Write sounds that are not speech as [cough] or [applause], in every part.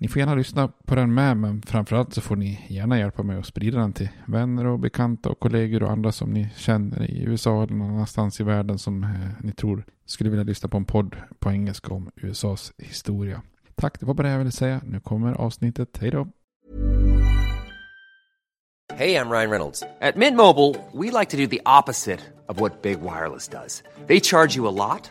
Ni får gärna lyssna på den med, men framförallt så får ni gärna hjälpa mig att sprida den till vänner och bekanta och kollegor och andra som ni känner i USA eller någon annanstans i världen som eh, ni tror skulle vilja lyssna på en podd på engelska om USAs historia. Tack, det var bara det jag ville säga. Nu kommer avsnittet. Hej då! Hej, jag Ryan Reynolds. På Mint Mobile, we like to do the opposite of what Big Wireless does. They charge you a lot,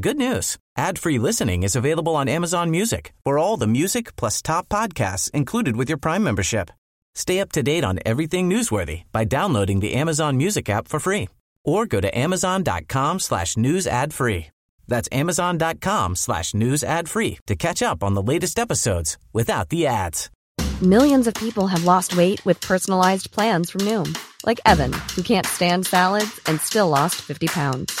Good news. Ad-free listening is available on Amazon Music for all the music plus top podcasts included with your Prime membership. Stay up to date on everything newsworthy by downloading the Amazon Music app for free or go to amazon.com slash news ad free. That's amazon.com slash news ad free to catch up on the latest episodes without the ads. Millions of people have lost weight with personalized plans from Noom, like Evan, who can't stand salads and still lost 50 pounds.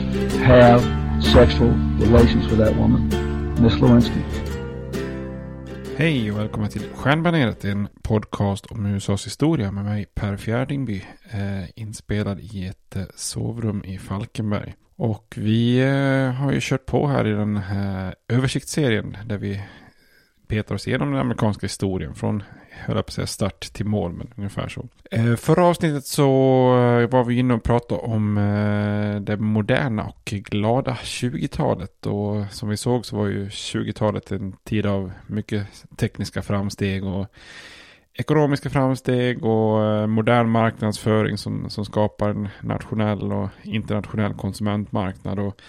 have sexual relations with that woman, Miss Lewinsky. Hej och välkommen till Stjärnbaneret, en podcast om USAs historia med mig Per Fjärdingby, eh, inspelad i ett eh, sovrum i Falkenberg. Och vi eh, har ju kört på här i den här översiktsserien där vi petar oss igenom den amerikanska historien från höll jag på att säga start till mål, men ungefär så. Eh, förra avsnittet så eh, var vi inne och pratade om eh, det moderna och glada 20-talet. Och som vi såg så var ju 20-talet en tid av mycket tekniska framsteg och ekonomiska framsteg och modern marknadsföring som, som skapar en nationell och internationell konsumentmarknad. Och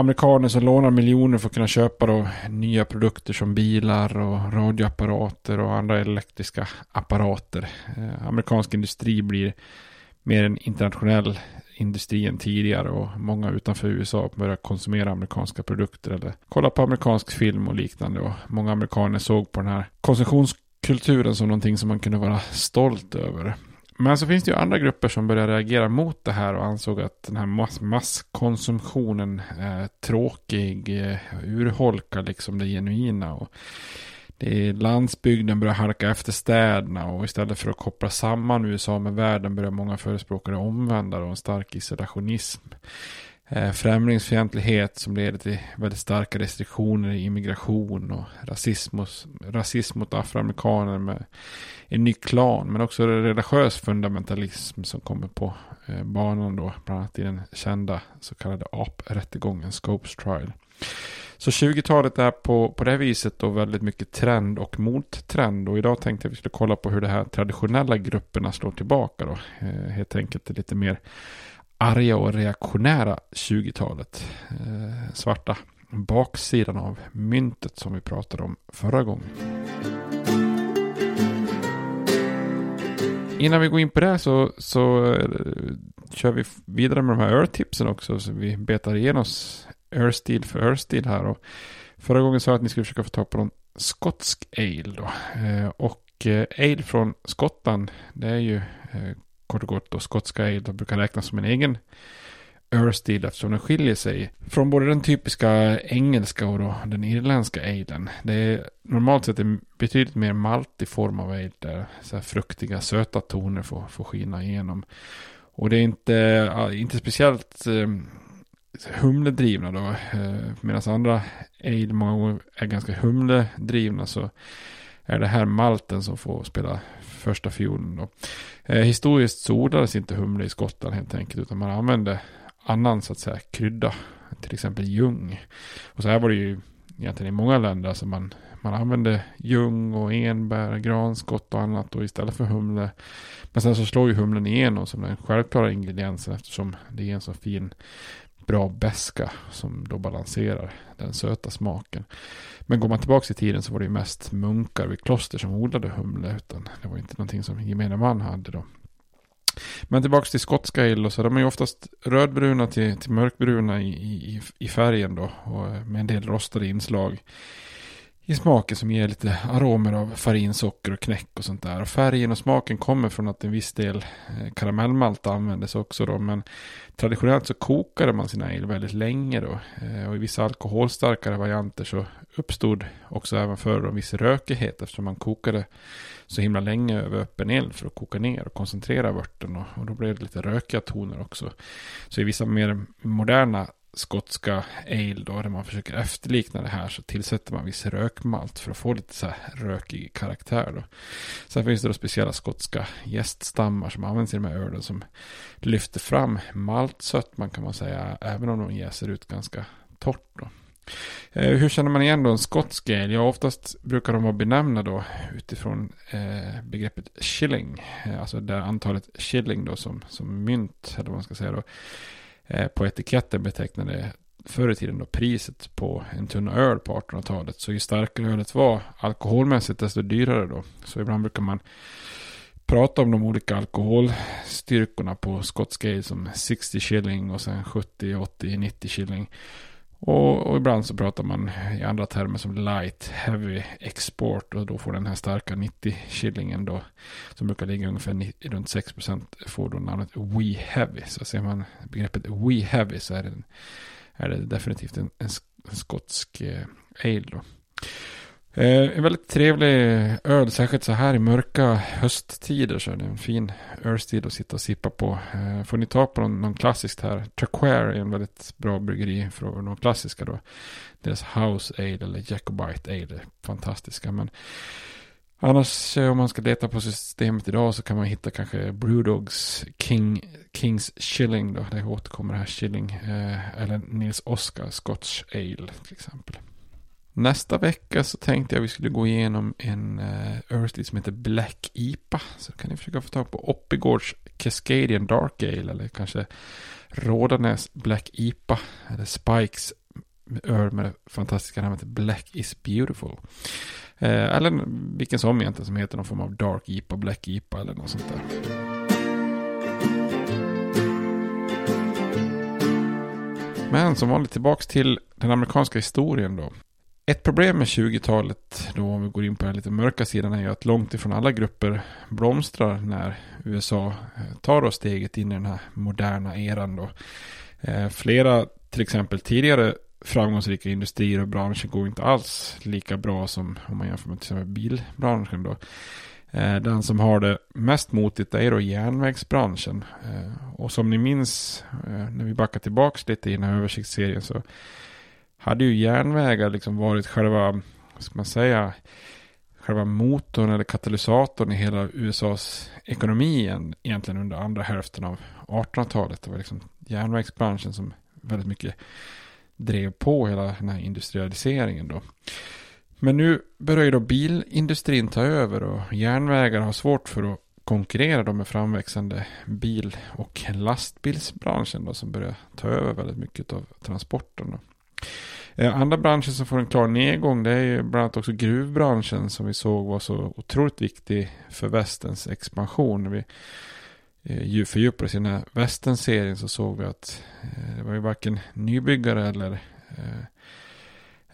amerikaner som lånar miljoner för att kunna köpa då nya produkter som bilar och radioapparater och andra elektriska apparater. Eh, amerikansk industri blir mer en internationell industri än tidigare och många utanför USA börjar konsumera amerikanska produkter eller kolla på amerikansk film och liknande och många amerikaner såg på den här konsumtionskulturen som någonting som man kunde vara stolt över. Men så finns det ju andra grupper som börjar reagera mot det här och ansåg att den här mass masskonsumtionen är tråkig, eh, urholkar liksom det genuina. Och det är landsbygden börjar halka efter städerna och istället för att koppla samman USA med världen börjar många förespråkare omvända och en stark isolationism. Eh, främlingsfientlighet som leder till väldigt starka restriktioner i immigration och rasism, rasism mot afroamerikaner med en ny klan, men också religiös fundamentalism som kommer på eh, banan då, bland annat i den kända så kallade AP-rättegången, Scopes Trial. Så 20-talet är på, på det viset då väldigt mycket trend och mottrend. Och idag tänkte jag att vi skulle kolla på hur de här traditionella grupperna slår tillbaka då. Eh, helt enkelt lite mer arga och reaktionära 20-talet. Eh, svarta baksidan av myntet som vi pratade om förra gången. Innan vi går in på det så, så eh, kör vi vidare med de här örtipsen också. Så vi betar igenom örstil för örstil här. Och förra gången sa jag att ni skulle försöka få tag på någon skotsk ale då. Eh, och eh, ale från Skottland, det är ju eh, kort och gott då skotska ale. Brukar räknas som en egen ölstil eftersom den skiljer sig från både den typiska engelska och då den irländska alen. Det är normalt sett en betydligt mer maltig form av ale där så här fruktiga söta toner får, får skina igenom. Och det är inte, inte speciellt eh, humledrivna då. Eh, Medan andra ale många gånger är ganska humledrivna så är det här malten som får spela första fiolen. Då. Eh, historiskt så odlades inte humle i Skottland helt enkelt utan man använde annan så att säga krydda. Till exempel ljung. Och så här var det ju egentligen i många länder. Alltså man, man använde ljung och enbär, granskott och annat och istället för humle. Men sen så slår ju humlen igenom som den självklara ingrediensen eftersom det är en så fin bra beska som då balanserar den söta smaken. Men går man tillbaka i tiden så var det ju mest munkar vid kloster som odlade humle utan det var inte någonting som gemene man hade då. Men tillbaka till skotska ale så de är ju oftast rödbruna till, till mörkbruna i, i, i färgen då. Och med en del rostade inslag i smaken som ger lite aromer av farinsocker och knäck och sånt där. Och färgen och smaken kommer från att en viss del eh, karamellmalt användes också då. Men traditionellt så kokade man sina ale väldigt länge då. Eh, och i vissa alkoholstarkare varianter så uppstod också även förr en viss rökighet eftersom man kokade så himla länge över öppen eld för att koka ner och koncentrera vörten. Och, och då blev det lite rökiga toner också. Så i vissa mer moderna skotska ale då, där man försöker efterlikna det här så tillsätter man viss rökmalt för att få lite så här rökig karaktär då. Sen finns det då speciella skotska gäststammar som används i de här ölen som lyfter fram maltsötman kan man säga, även om de jäser ut ganska torrt då. Eh, hur känner man igen då en skotsk ale? Ja, oftast brukar de vara benämnda då utifrån eh, begreppet shilling. Eh, alltså det antalet shilling då som, som mynt, eller vad man ska säga då, Eh, på etiketten betecknade förr i tiden då priset på en tunna öl på 1800-talet. Så ju starkare ölet var alkoholmässigt desto dyrare då. Så ibland brukar man prata om de olika alkoholstyrkorna på skotska ale som 60 shilling och sen 70, 80, 90 shilling. Och, och, ibland så pratar man i andra termer som light, heavy export och då får den här starka 90 shillingen då som brukar ligga ungefär 90, runt 6 procent får då namnet we heavy. Så ser man begreppet we heavy så är det, är det definitivt en, en, en skotsk eh, ale då. Eh, en väldigt trevlig öl, särskilt så här i mörka hösttider så är det en fin ölstil att sitta och sippa på. Eh, får ni ta på någon, någon klassiskt här, Traquair är en väldigt bra bryggeri för de klassiska då. Deras House Ale eller Jacobite Ale är fantastiska. Men annars eh, om man ska leta på systemet idag så kan man hitta kanske Brewdogs King, Kings Shilling då. Det återkommer här Shilling. Eh, eller Nils Oskar Scotch Ale till exempel. Nästa vecka så tänkte jag vi skulle gå igenom en eh, uh, Earthly som heter Black IPA. Så kan ni försöka få tag på Oppigårds Cascadian Dark Ale eller kanske Rådanäs Black IPA. Eller Spikes öl med det fantastiska namnet Black is beautiful. Eh, eller vilken som egentligen som heter någon form av Dark IPA, Black IPA eller något sånt där. Men som vanligt tillbaks till den amerikanska historien då. Ett problem med 20-talet, då om vi går in på den lite mörka sidan, är ju att långt ifrån alla grupper blomstrar när USA eh, tar då steget in i den här moderna eran. Då. Eh, flera, till exempel tidigare framgångsrika industrier och branscher går inte alls lika bra som om man jämför med till exempel bilbranschen. Då. Eh, den som har det mest motigt är då järnvägsbranschen. Och som ni minns när vi backar tillbaka lite i den här översiktsserien så hade ju järnvägar liksom varit själva, ska man säga, själva motorn eller katalysatorn i hela USAs ekonomi egentligen under andra hälften av 1800-talet. Det var liksom järnvägsbranschen som väldigt mycket drev på hela den här industrialiseringen då. Men nu börjar ju då bilindustrin ta över och järnvägar har svårt för att konkurrera då med framväxande bil och lastbilsbranschen då som börjar ta över väldigt mycket av transporten. Då. Eh, andra branscher som får en klar nedgång det är ju bland annat också gruvbranschen som vi såg var så otroligt viktig för västens expansion. När vi eh, fördjupade oss i den här västern-serien så såg vi att eh, det var ju varken nybyggare eller eh,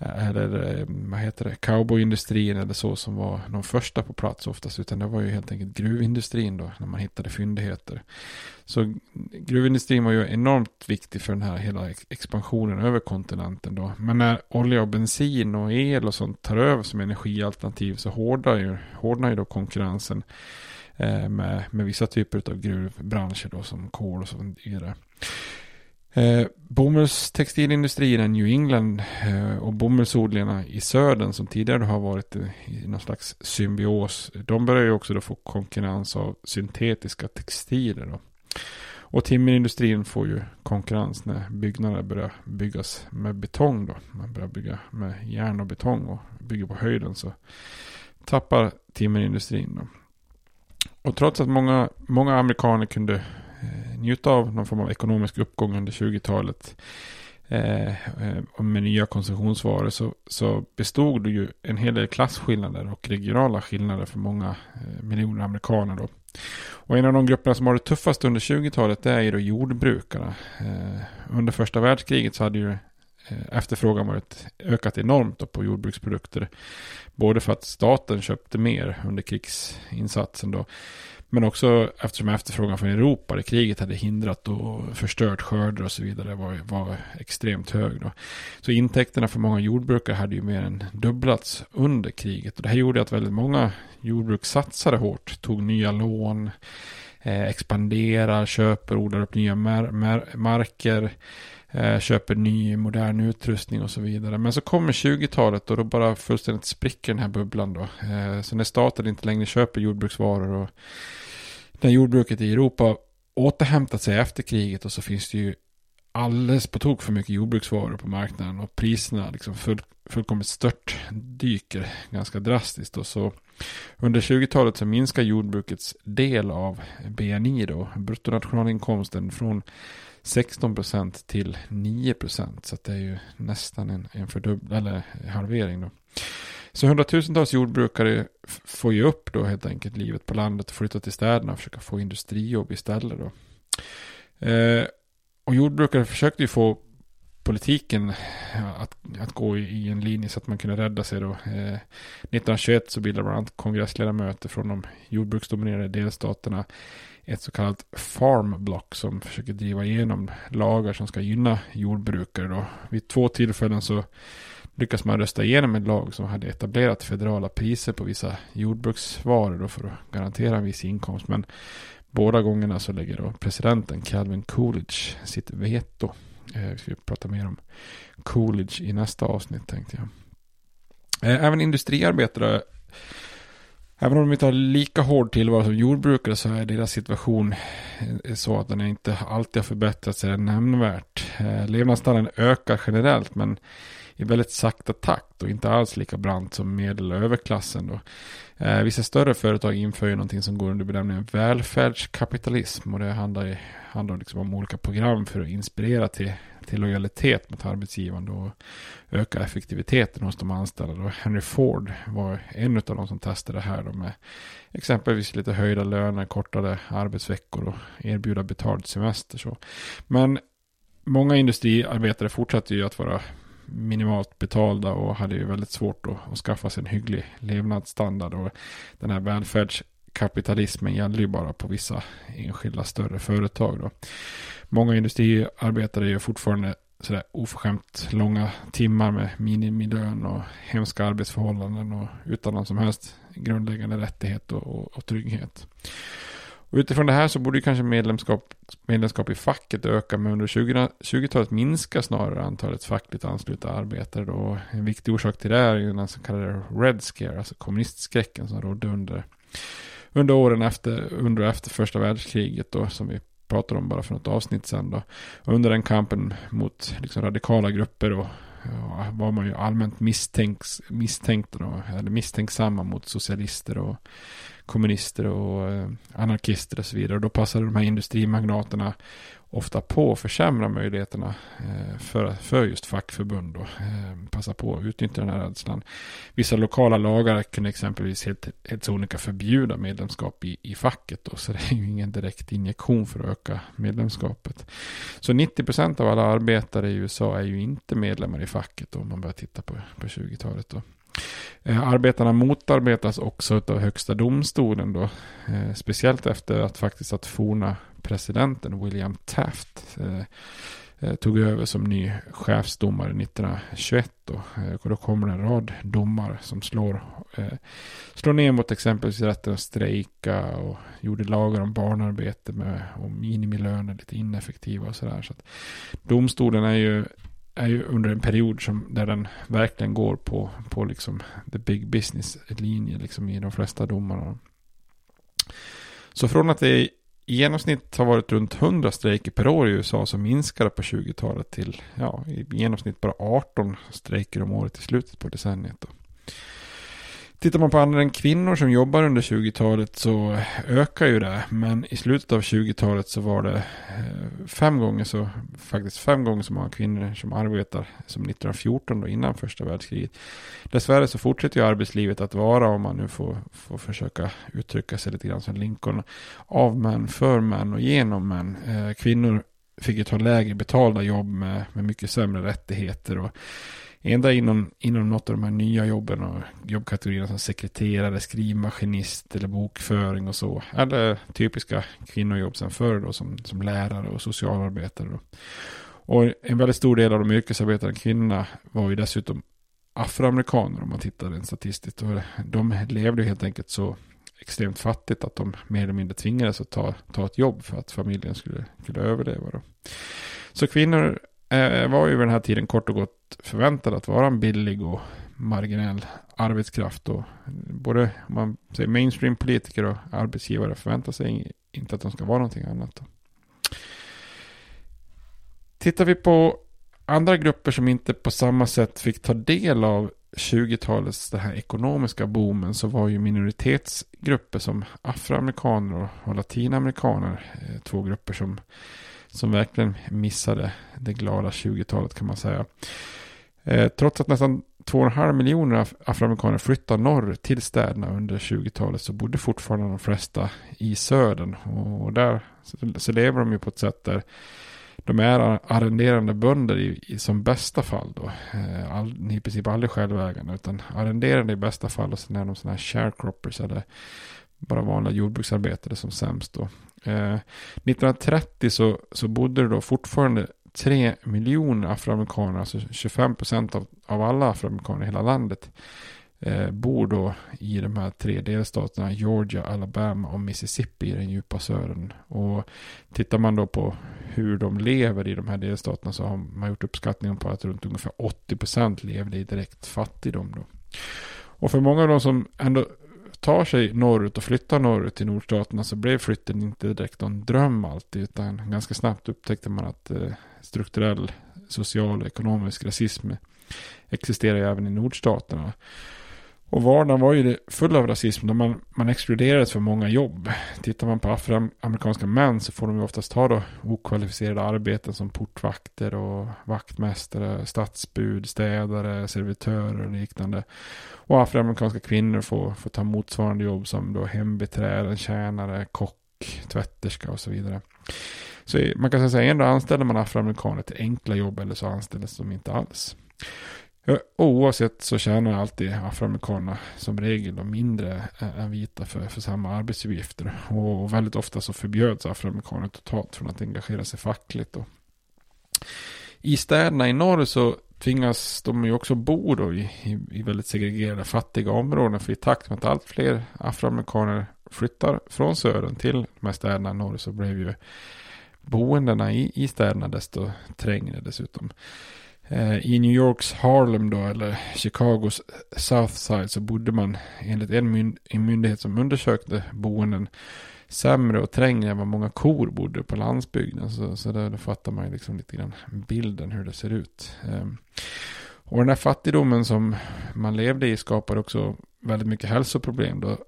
Eh, eller eh, vad heter det, cowboyindustrin eller så som var de första på plats oftast. Utan det var ju helt enkelt gruvindustrin då när man hittade fyndigheter. Så gruvindustrin var ju enormt viktig för den här hela expansionen över kontinenten då. Men när olja och bensin och el och sånt tar över som energialternativ så hårdnar ju, hårdnar ju då konkurrensen eh, med, med vissa typer av gruvbranscher då som kol och så vidare. Eh, bomullstextilindustrin i New England eh, och bomullsodlingarna i södern som tidigare har varit eh, i någon slags symbios. De börjar ju också då få konkurrens av syntetiska textiler. Då. Och timmerindustrin får ju konkurrens när byggnader börjar byggas med betong. Då. Man börjar bygga med järn och betong och bygger på höjden så tappar timmerindustrin. Då. Och trots att många, många amerikaner kunde Eh, njuta av någon form av ekonomisk uppgång under 20-talet eh, eh, med nya konsumtionsvaror så, så bestod det ju en hel del klasskillnader och regionala skillnader för många eh, miljoner amerikaner. Då. Och en av de grupperna som har det tuffast under 20-talet det är ju då jordbrukarna. Eh, under första världskriget så hade ju efterfrågan varit ökat enormt på jordbruksprodukter. Både för att staten köpte mer under krigsinsatsen då. Men också eftersom efterfrågan från Europa där kriget hade hindrat och förstört skörder och så vidare var, var extremt hög. Då. Så intäkterna för många jordbrukare hade ju mer än dubblats under kriget. Och det här gjorde att väldigt många jordbruk satsade hårt, tog nya lån, eh, expanderar, köper, odlar upp nya mar mar marker eh, köper ny modern utrustning och så vidare. Men så kommer 20-talet och då bara fullständigt spricker den här bubblan då. Eh, så när staten inte längre köper jordbruksvaror och när jordbruket i Europa återhämtat sig efter kriget och så finns det ju alldeles på tok för mycket jordbruksvaror på marknaden och priserna liksom full, fullkomligt stört dyker ganska drastiskt. Och så under 20-talet så minskar jordbrukets del av BNI då, bruttonationalinkomsten från 16 procent till 9 procent. Så det är ju nästan en, en fördubbling, eller halvering då. Så hundratusentals jordbrukare får ju upp då helt enkelt livet på landet och flytta till städerna och försöka få industrijobb istället då. Eh, och jordbrukare försökte ju få politiken att, att gå i, i, en linje så att man kunde rädda sig då. Eh, 1921 så bildade bland annat kongressledamöter från de jordbruksdominerade delstaterna ett så kallat farm block som försöker driva igenom lagar som ska gynna jordbrukare då. Vid två tillfällen så lyckas man rösta igenom en lag som hade etablerat federala priser på vissa jordbruksvaror då för att garantera en viss inkomst. Men båda gångerna så lägger då presidenten Calvin Coolidge sitt veto. Eh, vi ska prata mer om Coolidge i nästa avsnitt tänkte jag. Eh, även industriarbetare Även om de inte har lika hård tillvaro som jordbrukare så är deras situation eh, så att den inte alltid har förbättrats nämnvärt. Eh, levnadsstandarden ökar generellt men i väldigt sakta takt och inte alls lika brant som medel och överklassen. Då. Eh, vissa större företag inför ju någonting som går under benämningen välfärdskapitalism och det handlar, handlar liksom om olika program för att inspirera till, till lojalitet mot arbetsgivaren och öka effektiviteten hos de anställda. Då. Henry Ford var en av de som testade det här då med exempelvis lite höjda löner, kortare arbetsveckor och erbjuda betald semester. Så. Men många industriarbetare fortsatte ju att vara minimalt betalda och hade ju väldigt svårt att, att skaffa sig en hygglig levnadsstandard. Och den här välfärdskapitalismen gäller ju bara på vissa enskilda större företag. Då. Många industriarbetare gör fortfarande sådär oförskämt långa timmar med minimilön och hemska arbetsförhållanden och utan någon som helst grundläggande rättighet och, och, och trygghet. Och utifrån det här så borde kanske medlemskap, medlemskap i facket öka, men under 20-talet minskar snarare antalet fackligt anslutna arbetare. Då. En viktig orsak till det är ju den så kallade Red Scare, alltså kommunistskräcken som rådde under, under åren efter, under och efter första världskriget då, som vi pratade om bara för något avsnitt sedan då. Under den kampen mot liksom, radikala grupper och var man ju allmänt misstänks, misstänkt då, eller misstänksamma mot socialister och kommunister och eh, anarkister och så vidare. Och då passade de här industrimagnaterna ofta på att försämra möjligheterna eh, för, för just fackförbund och eh, passa på att utnyttja den här rädslan. Vissa lokala lagar kunde exempelvis helt, helt sonika förbjuda medlemskap i, i facket då, så det är ju ingen direkt injektion för att öka medlemskapet. Så 90% av alla arbetare i USA är ju inte medlemmar i facket då, om man börjar titta på, på 20-talet då. Eh, arbetarna motarbetas också av högsta domstolen då. Eh, speciellt efter att faktiskt att forna presidenten William Taft eh, tog över som ny chefsdomare 1921. Då, och då kommer en rad domar som slår, slår ner mot exempelvis rätten att strejka och gjorde lagar om barnarbete med, och minimilöner lite ineffektiva och sådär. Så domstolen är ju är ju under en period som, där den verkligen går på, på liksom the big business-linje liksom i de flesta domarna. Så från att det i genomsnitt har varit runt 100 strejker per år i USA så minskar det på 20-talet till ja, i genomsnitt bara 18 strejker om året i slutet på decenniet. Då. Tittar man på andelen kvinnor som jobbar under 20-talet så ökar ju det. Men i slutet av 20-talet så var det eh, fem gånger så, faktiskt fem gånger så många kvinnor som arbetar som 1914 då innan första världskriget. Dessvärre så fortsätter ju arbetslivet att vara, om man nu får, får försöka uttrycka sig lite grann som Lincoln, av män, för män och genom män. Eh, kvinnor fick ju ta lägre betalda jobb med, med mycket sämre rättigheter och Ända inom, inom något av de här nya jobben och jobbkategorierna som sekreterare, skrivmaskinist eller bokföring och så. Eller typiska kvinnojobb sen förr då som, som lärare och socialarbetare. Då. Och en väldigt stor del av de yrkesarbetande kvinnorna var ju dessutom afroamerikaner om man tittar rent statistiskt. Och de levde helt enkelt så extremt fattigt att de mer eller mindre tvingades att ta, ta ett jobb för att familjen skulle, skulle överleva. Då. Så kvinnor Eh, var ju vid den här tiden kort och gott förväntad att vara en billig och marginell arbetskraft. Och både om man säger mainstream politiker och arbetsgivare förväntar sig inte att de ska vara någonting annat. Då. Tittar vi på andra grupper som inte på samma sätt fick ta del av 20-talets den här ekonomiska boomen så var ju minoritetsgrupper som afroamerikaner och latinamerikaner eh, två grupper som som verkligen missade det glada 20-talet kan man säga. Eh, trots att nästan 2,5 miljoner afroamerikaner flyttade norr till städerna under 20-talet så bodde fortfarande de flesta i södern. Och där så, så lever de ju på ett sätt där de är arrenderande bönder i, i som bästa fall då. Eh, all, I princip aldrig självägande utan arrenderande i bästa fall och sen är de sådana här sharecroppers eller bara vanliga jordbruksarbetare som sämst då. Eh, 1930 så, så bodde det då fortfarande 3 miljoner afroamerikaner, alltså 25 procent av, av alla afroamerikaner i hela landet, eh, bor då i de här tre delstaterna Georgia, Alabama och Mississippi i den djupa södern. Och tittar man då på hur de lever i de här delstaterna så har man gjort uppskattningen på att runt ungefär 80 procent levde i direkt fattigdom. Då. Och för många av de som ändå tar sig norrut och flyttar norrut till nordstaterna så blev flytten inte direkt någon dröm alltid utan ganska snabbt upptäckte man att eh, strukturell social och ekonomisk rasism existerar även i nordstaterna. Och vardagen var ju full av rasism då man, man exkluderades för många jobb. Tittar man på afroamerikanska män så får de ju oftast ha då okvalificerade arbeten som portvakter och vaktmästare, stadsbud, städare, servitörer och liknande. Och afroamerikanska kvinnor får, får ta motsvarande jobb som då hembiträden, tjänare, kock, tvätterska och så vidare. Så man kan säga att ändå anställer man afroamerikaner till enkla jobb eller så anställs de inte alls. Oavsett så tjänar alltid afroamerikanerna som regel och mindre än vita för, för samma arbetsuppgifter. Och väldigt ofta så förbjöds afroamerikaner totalt från att engagera sig fackligt. Då. I städerna i norr så tvingas de ju också bo då i, i, i väldigt segregerade fattiga områden. För i takt med att allt fler afroamerikaner flyttar från södern till de här städerna i norr så blev ju boendena i, i städerna desto trängre dessutom. Eh, I New Yorks Harlem då, eller Chicagos Southside, så bodde man enligt en, mynd en myndighet som undersökte boenden sämre och trängre än vad många kor bodde på landsbygden. Så, så där, då fattar man ju liksom lite grann bilden hur det ser ut. Ehm, och den här fattigdomen som man levde i skapade också väldigt mycket hälsoproblem. Då.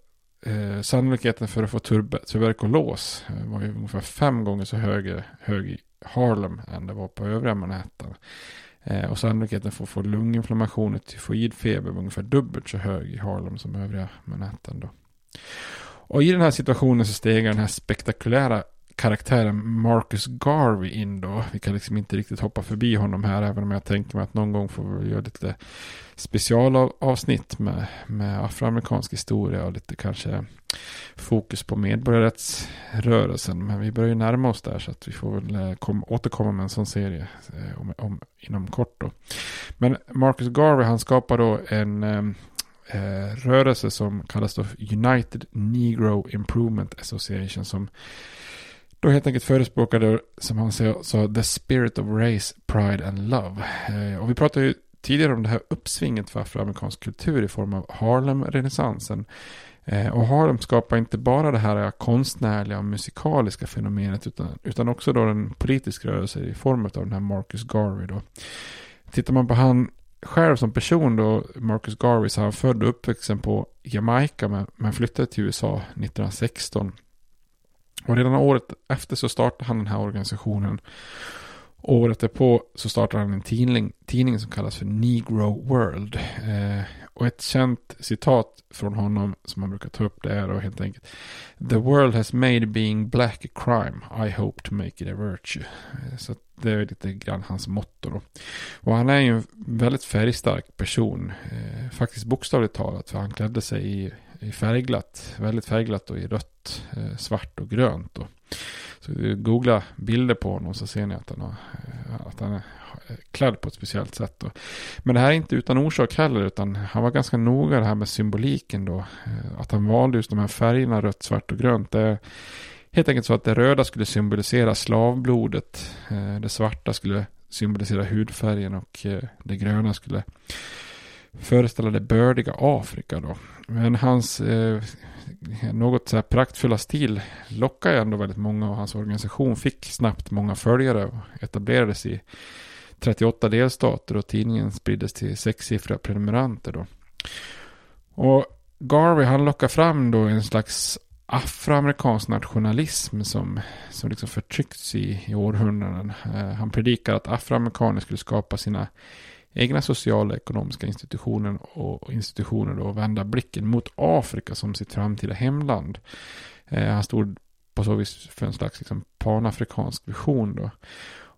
Eh, sannolikheten för att få tuberkulos eh, var ju ungefär fem gånger så hög, hög i Harlem än det var på övriga Manhattan. Eh, och sannolikheten för att få lunginflammation och tyfoidfeber var ungefär dubbelt så hög i Harlem som övriga Manhattan. Då. Och i den här situationen så stegar den här spektakulära karaktären Marcus Garvey in då. Vi kan liksom inte riktigt hoppa förbi honom här, även om jag tänker mig att någon gång får vi göra lite specialavsnitt med, med afroamerikansk historia och lite kanske fokus på medborgarrättsrörelsen. Men vi börjar ju närma oss där så att vi får väl eh, kom, återkomma med en sån serie eh, om, om, inom kort då. Men Marcus Garvey han skapar då en eh, eh, rörelse som kallas då United Negro Improvement Association som då helt enkelt förespråkade, som han sa, sa the spirit of race, pride and love. Eh, och vi pratade ju tidigare om det här uppsvinget för afroamerikansk kultur i form av Harlem-renässansen. Eh, och Harlem skapar inte bara det här konstnärliga och musikaliska fenomenet utan, utan också då en politisk rörelse i form av den här Marcus Garvey. Då. Tittar man på han själv som person då, Marcus Garvey, så är han född och uppvuxen på Jamaica men, men flyttade till USA 1916. Och redan året efter så startade han den här organisationen. Året därpå så startade han en tidning, tidning som kallas för Negro World. Eh, och ett känt citat från honom som man brukar ta upp det är då helt enkelt. The world has made being black a crime. I hope to make it a virtue. Eh, så det är lite grann hans motto då. Och han är ju en väldigt färgstark person. Eh, faktiskt bokstavligt talat. För han klädde sig i i färgglatt, väldigt färgglatt och i rött, eh, svart och grönt. Då. Så googla bilder på honom så ser ni att han, har, eh, att han är eh, klädd på ett speciellt sätt. Då. Men det här är inte utan orsak heller, utan han var ganska noga det här med symboliken då. Eh, att han valde just de här färgerna rött, svart och grönt. Det är helt enkelt så att det röda skulle symbolisera slavblodet. Det svarta skulle symbolisera hudfärgen och det gröna skulle föreställa det bördiga Afrika då. Men hans eh, något så här praktfulla stil lockade ändå väldigt många och hans organisation fick snabbt många följare och etablerades i 38 delstater och tidningen spriddes till sexsiffriga prenumeranter då. Och Garvey han lockar fram då en slags afroamerikansk nationalism som, som liksom förtryckts i, i århundraden. Eh, han predikar att afroamerikaner skulle skapa sina egna sociala och ekonomiska institutioner och institutioner och vända blicken mot Afrika som sitt framtida hemland. Eh, han stod på så vis för en slags liksom, panafrikansk vision då.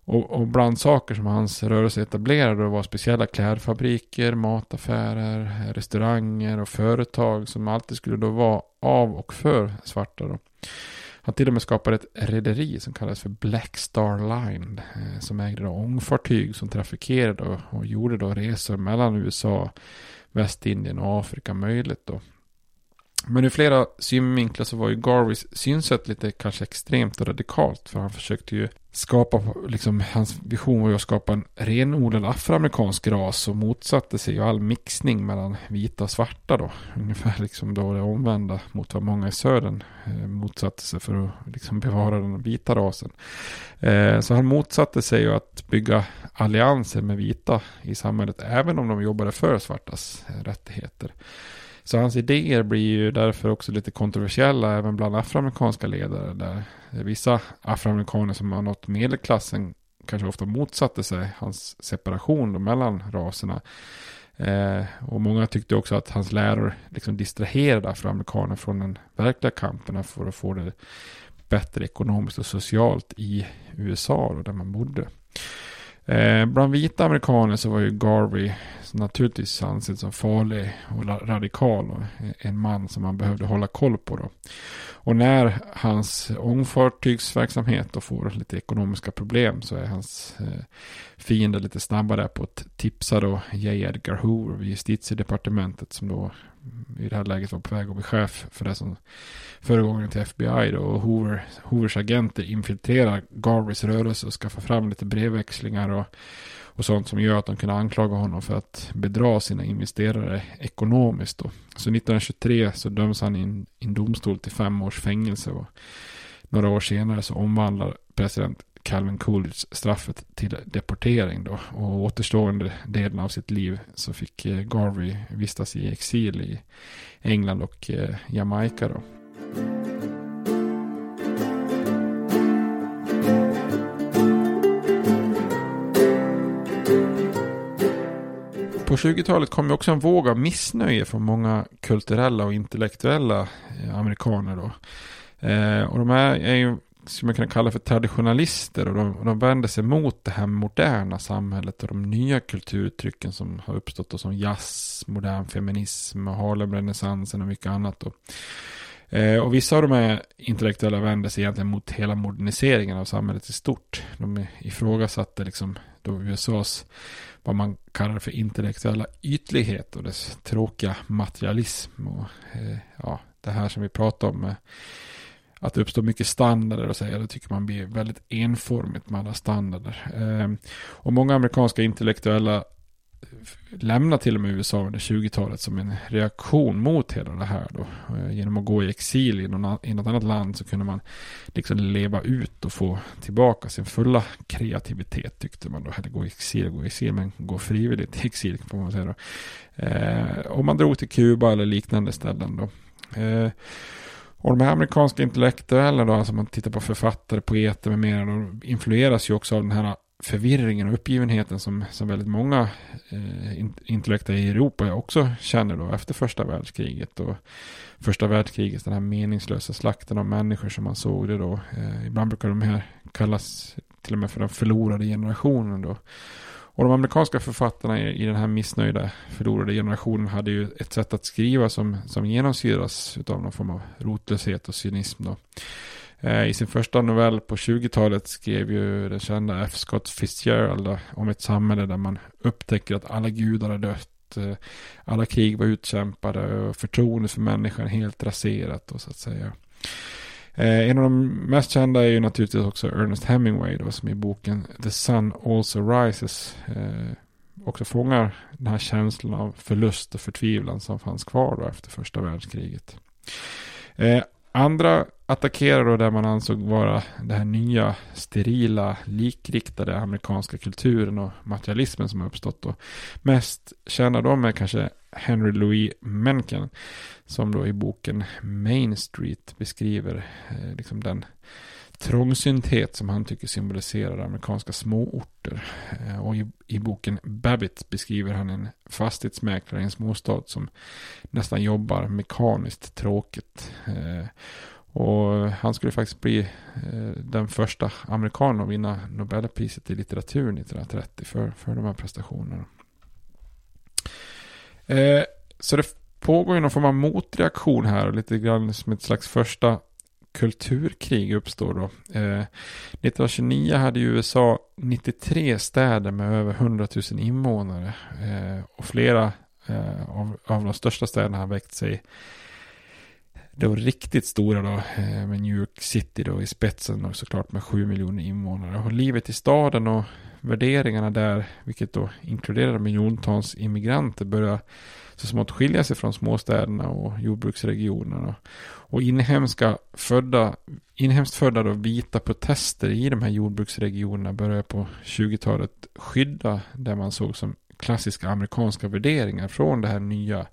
Och, och, bland saker som hans rörelse etablerade var speciella klädfabriker, mataffärer, restauranger och företag som alltid skulle då vara av och för svarta. Då. Han till och med skapade ett rederi som kallades för Black Star Line. Eh, som ägde då ångfartyg som trafikerade och, och gjorde då resor mellan USA, Västindien och Afrika möjligt. Då. Men ur flera synvinklar så var ju Garveys synsätt lite kanske extremt och radikalt. För han försökte ju skapa, liksom hans vision var ju att skapa en renodlad afroamerikansk ras och motsatte sig ju all mixning mellan vita och svarta då. [laughs] Ungefär liksom då det omvända mot vad många i södern eh, motsatte sig för att liksom bevara den vita rasen. Eh, så han motsatte sig ju att bygga allianser med vita i samhället även om de jobbade för svartas eh, rättigheter. Så hans idéer blir ju därför också lite kontroversiella även bland afroamerikanska ledare. Där vissa afroamerikaner som har nått medelklassen kanske ofta motsatte sig hans separation mellan raserna. Eh, och många tyckte också att hans läror liksom distraherade afroamerikaner från den verkliga kampen för att få det bättre ekonomiskt och socialt i USA då, där man bodde. Eh, bland vita amerikaner så var ju Garvey naturligtvis ansedd som farlig och radikal och eh, en man som man behövde hålla koll på. Då. Och när hans ångfartygsverksamhet då får lite ekonomiska problem så är hans eh, fiende lite snabbare på att tipsa då J. Edgar Hoover vid justitiedepartementet som då i det här läget var på väg att bli chef för det som föregångaren till FBI då. Och Hoover, Hoovers agenter infiltrerar Garveys rörelse och skaffar fram lite brevväxlingar och, och sånt som gör att de kunde anklaga honom för att bedra sina investerare ekonomiskt. Då. Så 1923 så döms han i en, i en domstol till fem års fängelse och några år senare så omvandlar president Calvin Coolidge straffet till deportering då. Och återstående delen av sitt liv så fick eh, Garvey vistas i exil i England och eh, Jamaica då. På 20-talet kom ju också en våg av missnöje från många kulturella och intellektuella eh, amerikaner då. Eh, och de här är ju som man kan kalla för traditionalister och de, och de vänder sig mot det här moderna samhället och de nya kulturuttrycken som har uppstått och som jazz, modern feminism, Harlem-renässansen och mycket annat. Då. Eh, och vissa av de här intellektuella vänder sig egentligen mot hela moderniseringen av samhället i stort. De ifrågasatte liksom då USAs vad man kallar för intellektuella ytlighet och dess tråkiga materialism och eh, ja, det här som vi pratar om Eh, att det uppstår mycket standarder och säga. Det tycker man blir väldigt enformigt med alla standarder. Ehm, och många amerikanska intellektuella eh, lämna till och med USA under 20-talet som en reaktion mot hela det här då. Eh, genom att gå i exil i, någon, i något annat land så kunde man liksom leva ut och få tillbaka sin fulla kreativitet tyckte man då. Eller gå i exil, gå i exil, men gå frivilligt i exil får man säga då. Eh, och man drog till Kuba eller liknande ställen då. Eh, och de här amerikanska intellektuella då, alltså man tittar på författare, poeter med mera, de influeras ju också av den här förvirringen och uppgivenheten som, som väldigt många eh, intellektuella i Europa också känner då efter första världskriget. Och första världskriget, den här meningslösa slakten av människor som man såg det då. Eh, ibland brukar de här kallas till och med för den förlorade generationen då. Och de amerikanska författarna i, den här missnöjda förlorade generationen hade ju ett sätt att skriva som, som genomsyras av någon form av rotlöshet och cynism då. Eh, I sin första novell på 20-talet skrev ju den kända F. Scott Fitzgerald om ett samhälle där man upptäcker att alla gudar har dött. Eh, alla krig var utkämpade och förtroendet för människan helt raserat och så att säga. Eh, en av de mest kända är ju naturligtvis också Ernest Hemingway då, som i boken The Sun Also Rises eh, också fångar den här känslan av förlust och förtvivlan som fanns kvar då efter första världskriget. Eh, Andra attackerar då det man ansåg vara den här nya sterila likriktade amerikanska kulturen och materialismen som har uppstått då. Mest kända de är kanske Henry Louis Mencken som då i boken Main Street beskriver eh, liksom den trångsynthet som han tycker symboliserar amerikanska småorter. Eh, och i, i boken Babbitt beskriver han en fastighetsmäklare i en småstad som nästan jobbar mekaniskt tråkigt. Eh, och han skulle faktiskt bli eh, den första amerikanen att vinna Nobelpriset i litteratur 1930 för, för de här prestationerna. Så det pågår ju någon form av motreaktion här lite grann som ett slags första kulturkrig uppstår då. Eh, 1929 hade USA 93 städer med över 100 000 invånare. Eh, och flera eh, av, av de största städerna har väckt sig de riktigt stora då, eh, med New York City då i spetsen och såklart med 7 miljoner invånare. Och livet i staden och värderingarna där, vilket då inkluderar miljontals immigranter, börjar så smått skilja sig från småstäderna och jordbruksregionerna. Och inhemska födda, inhemskt födda då vita protester i de här jordbruksregionerna började på 20-talet skydda det man såg som klassiska amerikanska värderingar från det här nya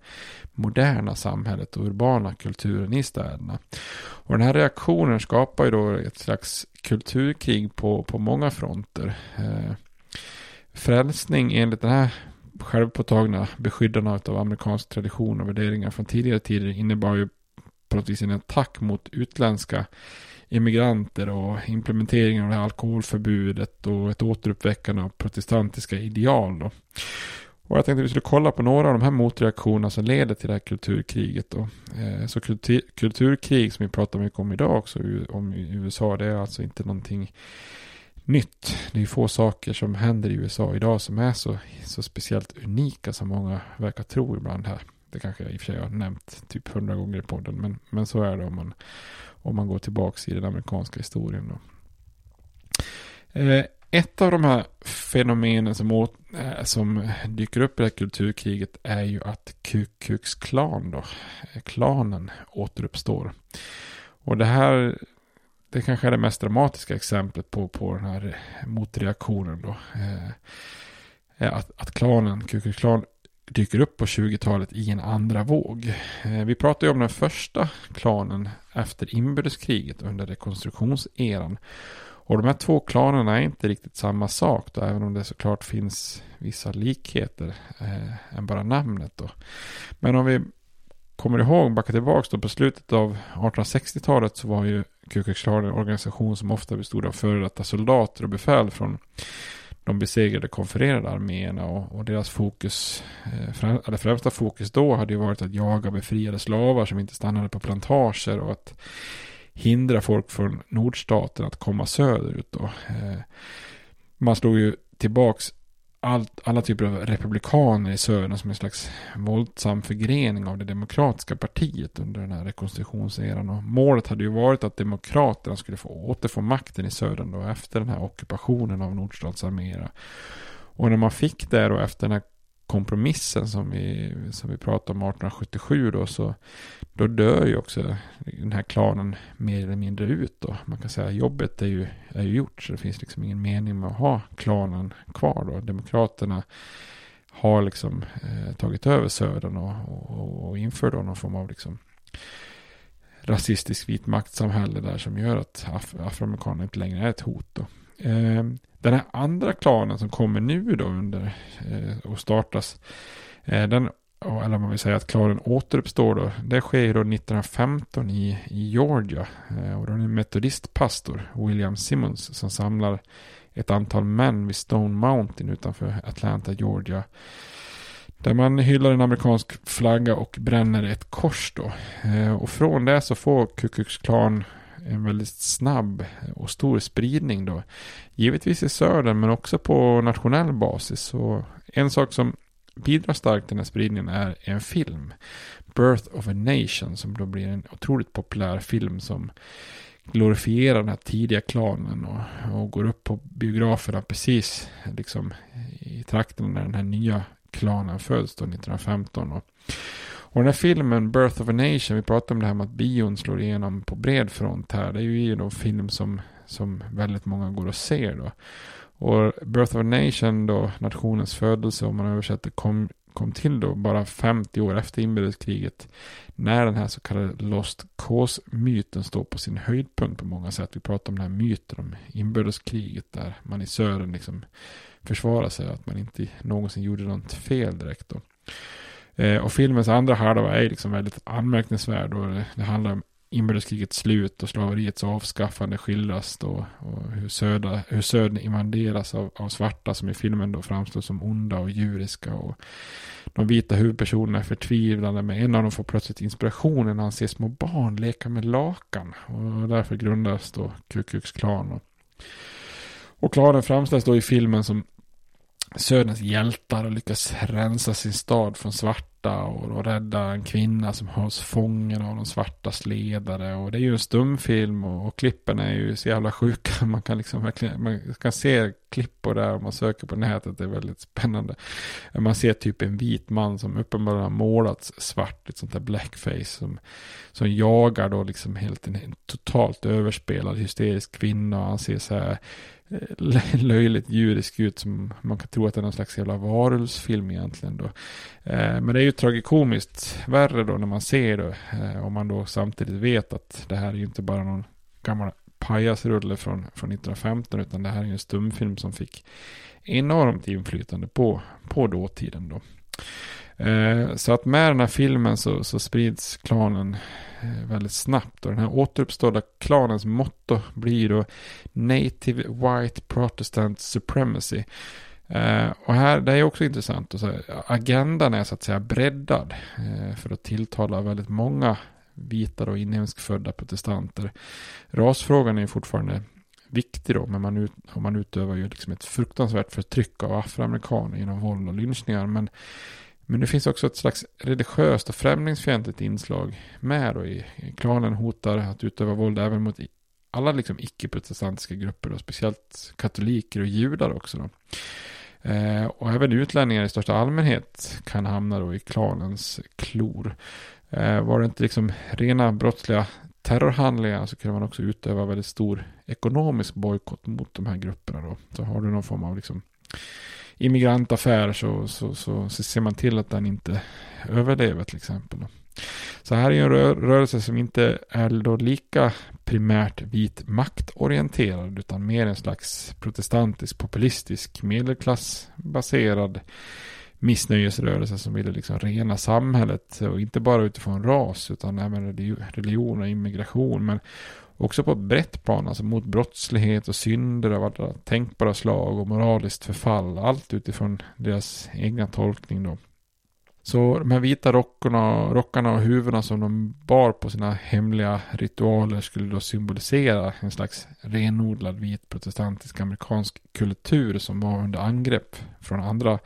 moderna samhället och urbana kulturen i städerna. Och den här reaktionen skapar ju då ett slags kulturkrig på, på många fronter. Eh, frälsning enligt den här självpåtagna beskyddarna av amerikansk tradition och värderingar från tidigare tider innebar ju på något vis en attack mot utländska immigranter och implementeringen av det här alkoholförbudet och ett återuppväckande av protestantiska ideal. Då. Och jag tänkte att vi skulle kolla på några av de här motreaktionerna som leder till det här kulturkriget. Då. Eh, så kultur, kulturkrig som vi pratar mycket om idag också om i USA, det är alltså inte någonting nytt. Det är få saker som händer i USA idag som är så, så speciellt unika som många verkar tro ibland här. Det kanske jag i och för sig har nämnt typ hundra gånger i podden, men, men så är det om man, om man går tillbaka i den amerikanska historien. Då. Eh, ett av de här fenomenen som, åt, eh, som dyker upp i det här kulturkriget är ju att Ku Klux Klan då, eh, klanen återuppstår. Och det här, det kanske är det mest dramatiska exemplet på, på den här eh, motreaktionen då. Eh, eh, att, att klanen, Ku Klan, dyker upp på 20-talet i en andra våg. Eh, vi pratar ju om den första klanen efter inbördeskriget under rekonstruktionseran. Och de här två klanerna är inte riktigt samma sak då, även om det såklart finns vissa likheter eh, än bara namnet då. Men om vi kommer ihåg, backa tillbaka då på slutet av 1860-talet så var ju Ku Klux Klan en organisation som ofta bestod av före detta soldater och befäl från de besegrade konfererade arméerna och, och deras fokus, eh, främ, eller främsta fokus då hade ju varit att jaga befriade slavar som inte stannade på plantager och att hindra folk från nordstaten att komma söderut. Då. Eh, man slog ju tillbaks allt, alla typer av republikaner i södern som en slags våldsam förgrening av det demokratiska partiet under den här rekonstruktionseran. Och målet hade ju varit att demokraterna skulle få återfå makten i södern då efter den här ockupationen av nordstatsarméerna. Och när man fick det då efter den här kompromissen som vi, som vi pratade om 1877 då, så då dör ju också den här klanen mer eller mindre ut då. Man kan säga att jobbet är ju, är ju gjort, så det finns liksom ingen mening med att ha klanen kvar då. Demokraterna har liksom eh, tagit över södern och, och, och inför då någon form av liksom rasistisk vit maktsamhälle där som gör att af afroamerikaner inte längre är ett hot då. Eh, den här andra klanen som kommer nu då under eh, och startas. Eh, den, eller man vill säga att klanen återuppstår då. Det sker då 1915 i, i Georgia. Eh, och då är det en metodistpastor, William Simmons, som samlar ett antal män vid Stone Mountain utanför Atlanta, Georgia. Där man hyllar en amerikansk flagga och bränner ett kors då. Eh, och från det så får Ku Klux Klan en väldigt snabb och stor spridning då. Givetvis i södern men också på nationell basis. Så en sak som bidrar starkt till den här spridningen är en film. Birth of a Nation som då blir en otroligt populär film som glorifierar den här tidiga klanen och, och går upp på biograferna precis liksom i trakten när den här nya klanen föds då 1915. Och och den här filmen Birth of a Nation, vi pratade om det här med att bion slår igenom på bred front här. Det är ju en film som, som väldigt många går och ser då. Och Birth of a Nation då, nationens födelse om man översätter, kom, kom till då bara 50 år efter inbördeskriget. När den här så kallade Lost Cause-myten står på sin höjdpunkt på många sätt. Vi pratar om den här myten om inbördeskriget där man i södern liksom försvarar sig att man inte någonsin gjorde något fel direkt då. Eh, och filmens andra halva är liksom väldigt anmärkningsvärd. Och det, det handlar om inbördeskrigets slut och slaveriets avskaffande skildras då. Och hur, södra, hur södern invaderas av, av svarta som i filmen då framstår som onda och djuriska. Och de vita huvudpersonerna är förtvivlade men en av dem får plötsligt inspirationen när han ser små barn leka med lakan. Och därför grundas då Ku Klux Klan. Och, och klanen framställs då i filmen som Söderns hjältar och lyckas rensa sin stad från svarta och, och rädda en kvinna som hålls fången av de svartas ledare. Och det är ju en stumfilm och, och klippen är ju så jävla sjuka. [laughs] Man kan liksom verkligen, man kan se klipp på det här om man söker på nätet. Det är väldigt spännande. Man ser typ en vit man som uppenbarligen har målats svart, ett sånt där blackface som, som jagar då liksom helt en, en totalt överspelad hysterisk kvinna. Och han ser så här Eh, [laughs] löjligt djurisk ut som man kan tro att det är någon slags jävla varulvsfilm egentligen då. Eh, men det är ju tragikomiskt värre då när man ser det. Eh, om man då samtidigt vet att det här är ju inte bara någon gammal pajasrulle från, från 1915 utan det här är ju en stumfilm som fick enormt inflytande på, på dåtiden då. Eh, så att med den här filmen så, så sprids klanen eh, väldigt snabbt. Och den här återuppstådda klanens motto blir då Native White Protestant Supremacy. Eh, och här, det är också intressant. Så agendan är så att säga breddad eh, för att tilltala väldigt många vita och inhemskfödda protestanter. Rasfrågan är fortfarande viktig då, men man, ut, man utövar ju liksom ett fruktansvärt förtryck av afroamerikaner genom våld och lynchningar. Men men det finns också ett slags religiöst och främlingsfientligt inslag med. Och i, klanen hotar att utöva våld även mot alla liksom icke-protestantiska grupper då, speciellt katoliker och judar också då. Eh, och även utlänningar i största allmänhet kan hamna då i klanens klor. Eh, var det inte liksom rena brottsliga terrorhandlingar så kunde man också utöva väldigt stor ekonomisk bojkott mot de här grupperna då. Så har du någon form av liksom immigrantaffär så, så, så, så ser man till att den inte överlever till exempel. Så här är en rö rörelse som inte är då lika primärt vit maktorienterad utan mer en slags protestantisk populistisk medelklassbaserad missnöjesrörelse som ville liksom rena samhället och inte bara utifrån ras utan även religion och immigration men också på ett brett plan, alltså mot brottslighet och synder av alla tänkbara slag och moraliskt förfall, allt utifrån deras egna tolkning då. Så de här vita rockarna, rockarna och huvudena som de bar på sina hemliga ritualer skulle då symbolisera en slags renodlad vit protestantisk amerikansk kultur som var under angrepp från andra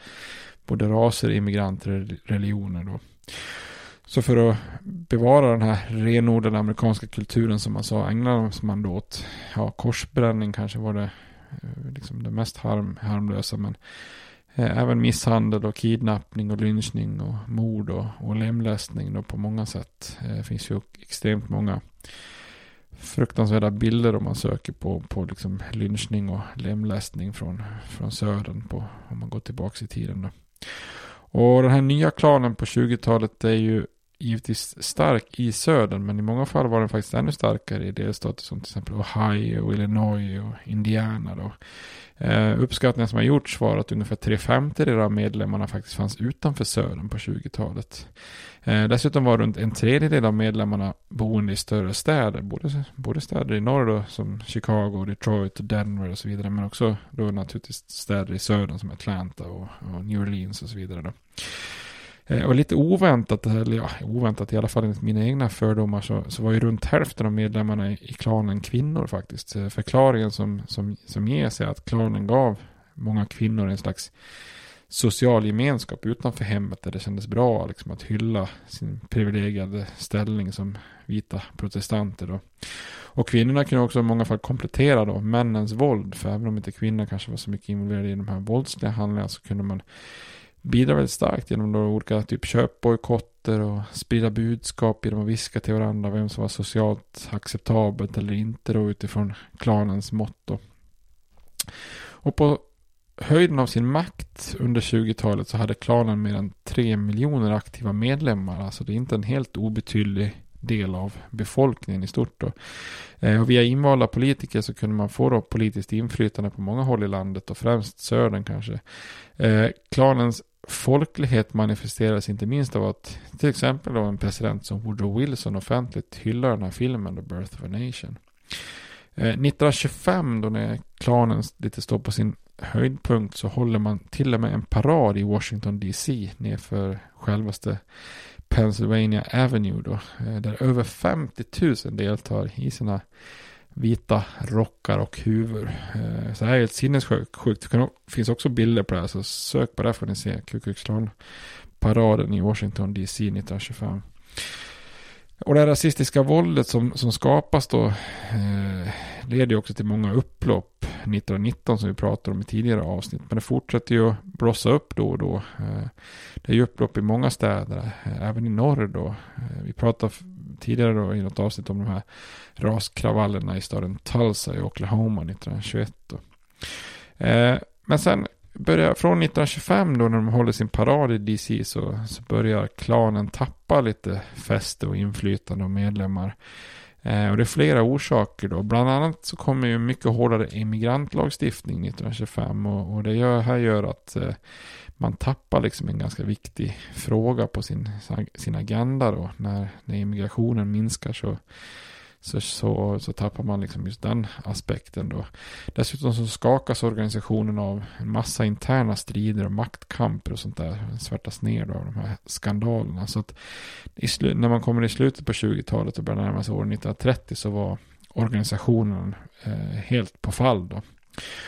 både raser, immigranter och religioner då. Så för att bevara den här renodlade amerikanska kulturen som man sa ägnade man då åt ja, korsbränning kanske var det eh, liksom det mest harm, harmlösa men eh, även misshandel och kidnappning och lynchning och mord och, och lemlästning då på många sätt. Eh, det finns ju extremt många fruktansvärda bilder om man söker på, på liksom lynchning och lemlästning från, från södern på, om man går tillbaka i tiden. Då. Och den här nya klanen på 20-talet är ju givetvis stark i södern men i många fall var den faktiskt ännu starkare i delstater som till exempel Ohio, Illinois och Indiana. Då. Eh, uppskattningar som har gjorts var att ungefär tre femtedelar av medlemmarna faktiskt fanns utanför södern på 20-talet. Eh, dessutom var runt en tredjedel av medlemmarna boende i större städer, både, både städer i norr då, som Chicago, Detroit, Denver och så vidare, men också då naturligtvis städer i södern som Atlanta och, och New Orleans och så vidare. Då. Eh, och lite oväntat, eller ja, oväntat i alla fall enligt mina egna fördomar, så, så var ju runt hälften av medlemmarna i, i klanen kvinnor faktiskt. Eh, förklaringen som, som, som ges är att klanen gav många kvinnor en slags social gemenskap utanför hemmet där det kändes bra liksom, att hylla sin privilegierade ställning som vita protestanter. Då. Och kvinnorna kunde också i många fall komplettera då männens våld, för även om inte kvinnor kanske var så mycket involverade i de här våldsliga handlingarna så kunde man bidrar väldigt starkt genom då olika typ köpbojkotter och sprida budskap genom att viska till varandra vem som var socialt acceptabelt eller inte då utifrån klanens motto. Och på höjden av sin makt under 20-talet så hade klanen mer än 3 miljoner aktiva medlemmar. Alltså det är inte en helt obetydlig del av befolkningen i stort. Då. Eh, och via invalda politiker så kunde man få då politiskt inflytande på många håll i landet och främst södern kanske. Eh, klanens folklighet manifesteras inte minst av att till exempel då en president som Woodrow Wilson offentligt hyllar den här filmen The Birth of a Nation. Eh, 1925 då när klanen lite står på sin höjdpunkt så håller man till och med en parad i Washington DC nerför självaste Pennsylvania Avenue då, eh, där över 50 000 deltar i sina vita rockar och huvor. Eh, så det här är helt sinnessjukt. Det finns också bilder på det här, så sök på det får ni se. Ku Klux paraden i Washington DC 1925. Och det rasistiska våldet som, som skapas då eh, leder också till många upplopp 1919 som vi pratade om i tidigare avsnitt. Men det fortsätter ju att blossa upp då och då. Eh, det är ju upplopp i många städer, eh, även i norr då. Eh, vi pratade tidigare då i något avsnitt om de här raskravallerna i staden Tulsa i Oklahoma 1921. Eh, men sen börjar, från 1925 då när de håller sin parad i DC så, så börjar klanen tappa lite fäste och inflytande och medlemmar. Eh, och det är flera orsaker då. Bland annat så kommer ju mycket hårdare immigrantlagstiftning 1925 och, och det gör, här gör att eh, man tappar liksom en ganska viktig fråga på sin, sin agenda då. När, när immigrationen minskar så, så, så, så tappar man liksom just den aspekten då. Dessutom så skakas organisationen av en massa interna strider och maktkamper och sånt där. Svärtas ner då av de här skandalerna. Så att när man kommer i slutet på 20-talet och börjar närma sig år 1930 så var organisationen eh, helt på fall då.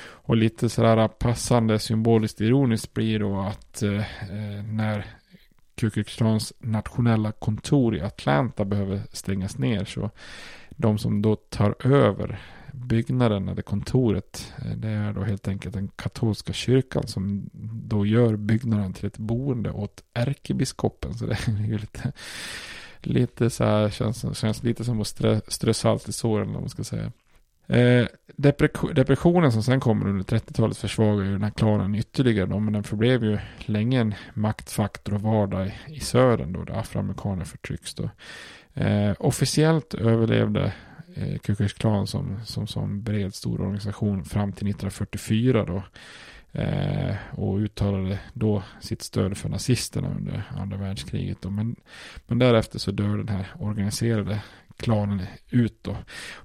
Och lite sådär passande symboliskt ironiskt blir då att eh, eh när Ku Klux Klans nationella kontor i Atlanta behöver stängas ner så de som då tar över byggnaden eller kontoret eh, det är då helt enkelt den katolska kyrkan som då gör byggnaden till ett boende åt ärkebiskopen. Så det är ju lite, lite så här, känns, känns lite som att strö, strö salt i såren om man ska säga. Eh, depressionen som sen kommer under 30-talet försvagar ju den här klanen ytterligare då, men den förblev ju länge en maktfaktor och vardag i, södern då, där afroamerikaner förtrycks då. Eh, officiellt överlevde eh, Ku Klux Klan som, som, som bred stor organisation fram till 1944 då. Eh, och uttalade då sitt stöd för nazisterna under andra världskriget. Då. Men, men därefter så dör den här organiserade klanen ut då.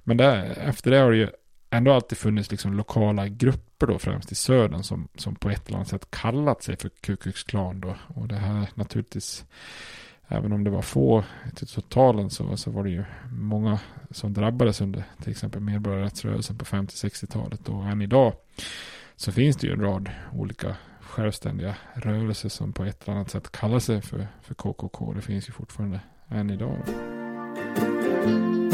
Men där, efter det har det ju ändå alltid funnits liksom lokala grupper då främst i södern som, som på ett eller annat sätt kallat sig för Ku Klux Klan då. Och det här naturligtvis, även om det var få till totalen så, så var det ju många som drabbades under till exempel medborgarrättsrörelsen på 50-60-talet och än idag så finns det ju en rad olika självständiga rörelser som på ett eller annat sätt kallar sig för, för KKK. Det finns ju fortfarande än idag. Då.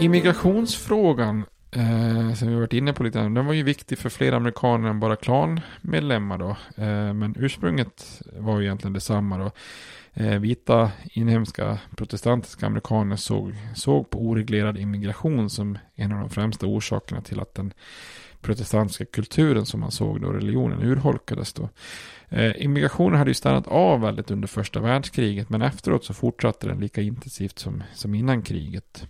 Immigrationsfrågan eh, som vi varit inne på lite, den var ju viktig för fler amerikaner än bara klanmedlemmar då. Eh, men ursprunget var ju egentligen detsamma då. Eh, vita inhemska protestantiska amerikaner såg, såg på oreglerad immigration som en av de främsta orsakerna till att den protestantiska kulturen som man såg då, religionen urholkades då. Eh, immigrationen hade ju stannat av väldigt under första världskriget men efteråt så fortsatte den lika intensivt som, som innan kriget.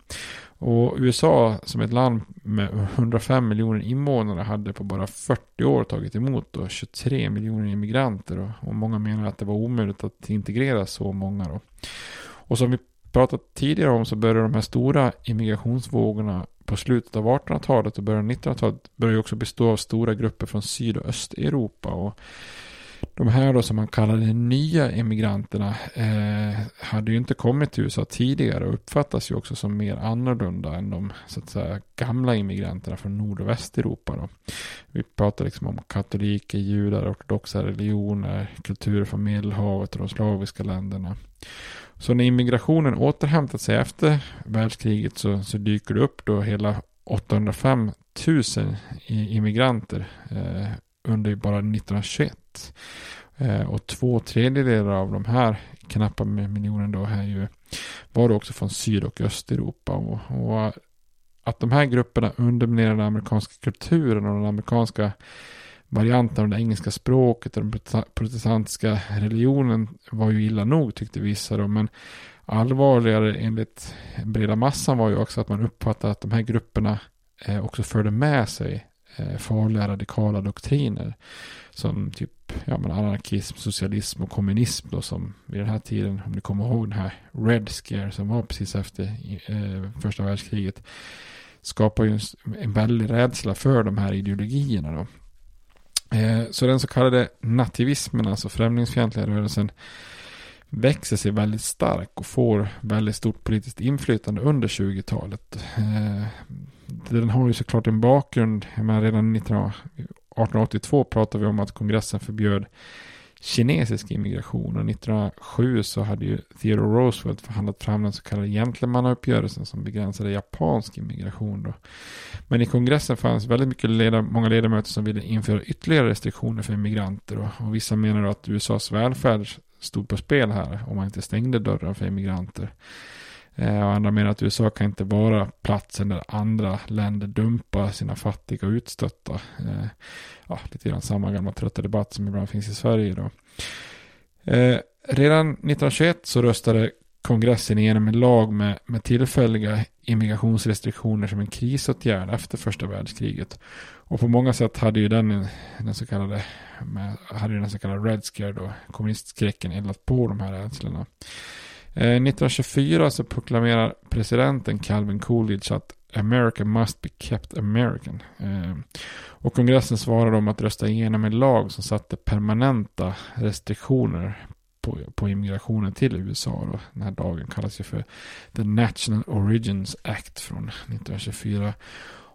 Och USA som ett land med 105 miljoner invånare hade på bara 40 år tagit emot då 23 miljoner immigranter och, och många menar att det var omöjligt att integrera så många då. Och som vi pratat tidigare om så började de här stora immigrationsvågorna på slutet av 1800-talet och början av 1900-talet började också bestå av stora grupper från Syd och Östeuropa. Och de här då som man kallade nya emigranterna eh, hade ju inte kommit till USA tidigare och uppfattas ju också som mer annorlunda än de så att säga, gamla immigranterna från Nord och Västeuropa. Då. Vi pratar liksom om katoliker, judar, ortodoxa religioner, kulturer från Medelhavet och de slaviska länderna. Så när immigrationen återhämtat sig efter världskriget så, så dyker det upp då hela 805 000 immigranter eh, under bara 1921. Eh, och två tredjedelar av de här knappa miljonen då här ju, var det också från Syd och Östeuropa. Och, och att de här grupperna underminerar den amerikanska kulturen och den amerikanska varianten av det engelska språket och den protestantiska religionen var ju illa nog tyckte vissa då. Men allvarligare enligt breda massan var ju också att man uppfattade att de här grupperna eh, också förde med sig eh, farliga radikala doktriner. Som typ ja, men anarkism, socialism och kommunism då som vid den här tiden, om ni kommer ihåg den här Red Scare som var precis efter eh, första världskriget skapar ju en, en väldig rädsla för de här ideologierna då. Eh, så den så kallade nativismen, alltså främlingsfientliga rörelsen, växer sig väldigt stark och får väldigt stort politiskt inflytande under 20-talet. Eh, den har ju såklart en bakgrund, men redan 1882 pratade vi om att kongressen förbjöd kinesisk immigration. Och 1907 så hade ju Theodore Roosevelt förhandlat fram den så kallade gentlemannauppgörelsen som begränsade japansk immigration. Då. Men i kongressen fanns väldigt mycket leda, många ledamöter som ville införa ytterligare restriktioner för immigranter. Då. Och vissa menar att USAs välfärd stod på spel här om man inte stängde dörren för immigranter. Eh, och andra menar att USA kan inte vara platsen där andra länder dumpar sina fattiga och utstötta. Eh, ja, lite grann samma gamla trötta debatt som ibland finns i Sverige då. Eh, redan 1921 så röstade kongressen igenom en lag med, med tillfälliga immigrationsrestriktioner som en krisåtgärd efter första världskriget. Och på många sätt hade ju den, den så kallade, med, hade den så kallade Red Scare då, kommunistskräcken eldat på de här rädslorna. Eh, 1924 så proklamerar presidenten Calvin Coolidge att America must be kept American. Eh, och kongressen svarade om att rösta igenom en lag som satte permanenta restriktioner på, på immigrationen till USA. Då. Den här dagen kallas ju för The National Origins Act från 1924.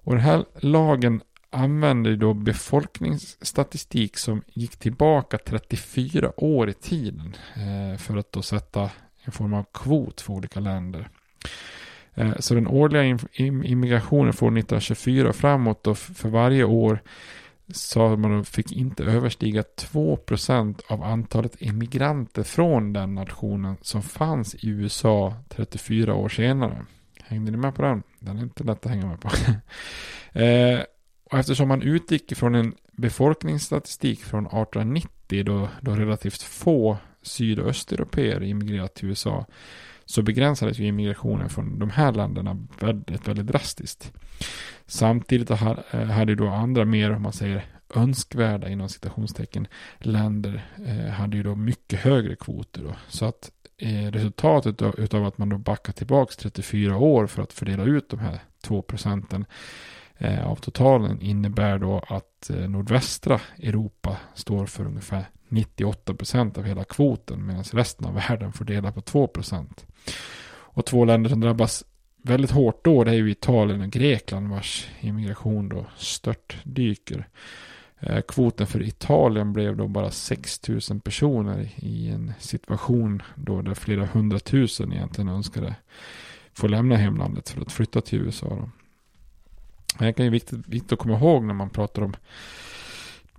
Och den här lagen använde då befolkningsstatistik som gick tillbaka 34 år i tiden eh, för att då sätta en form av kvot för olika länder. Eh, så den årliga immigrationen från 1924 och framåt och för varje år sa man då fick inte överstiga 2% av antalet immigranter från den nationen som fanns i USA 34 år senare. Hängde ni med på den? Den är inte lätt att hänga med på. [laughs] Eh, och eftersom man utgick från en befolkningsstatistik från 1890 då, då relativt få syd och immigrerat till USA så begränsades ju immigrationen från de här länderna väldigt, väldigt drastiskt. Samtidigt hade eh, då andra mer, om man säger önskvärda inom citationstecken, länder eh, hade ju då mycket högre kvoter. Då. Så att eh, resultatet av, utav att man då backar tillbaka 34 år för att fördela ut de här 2 procenten av totalen innebär då att nordvästra Europa står för ungefär 98 procent av hela kvoten medan resten av världen får dela på 2 procent. Och två länder som drabbas väldigt hårt då det är ju Italien och Grekland vars immigration då stört dyker. Eh, kvoten för Italien blev då bara 6 000 personer i en situation då där flera hundratusen egentligen önskade få lämna hemlandet för att flytta till USA. Då. Det är viktigt, viktigt att komma ihåg när man pratar om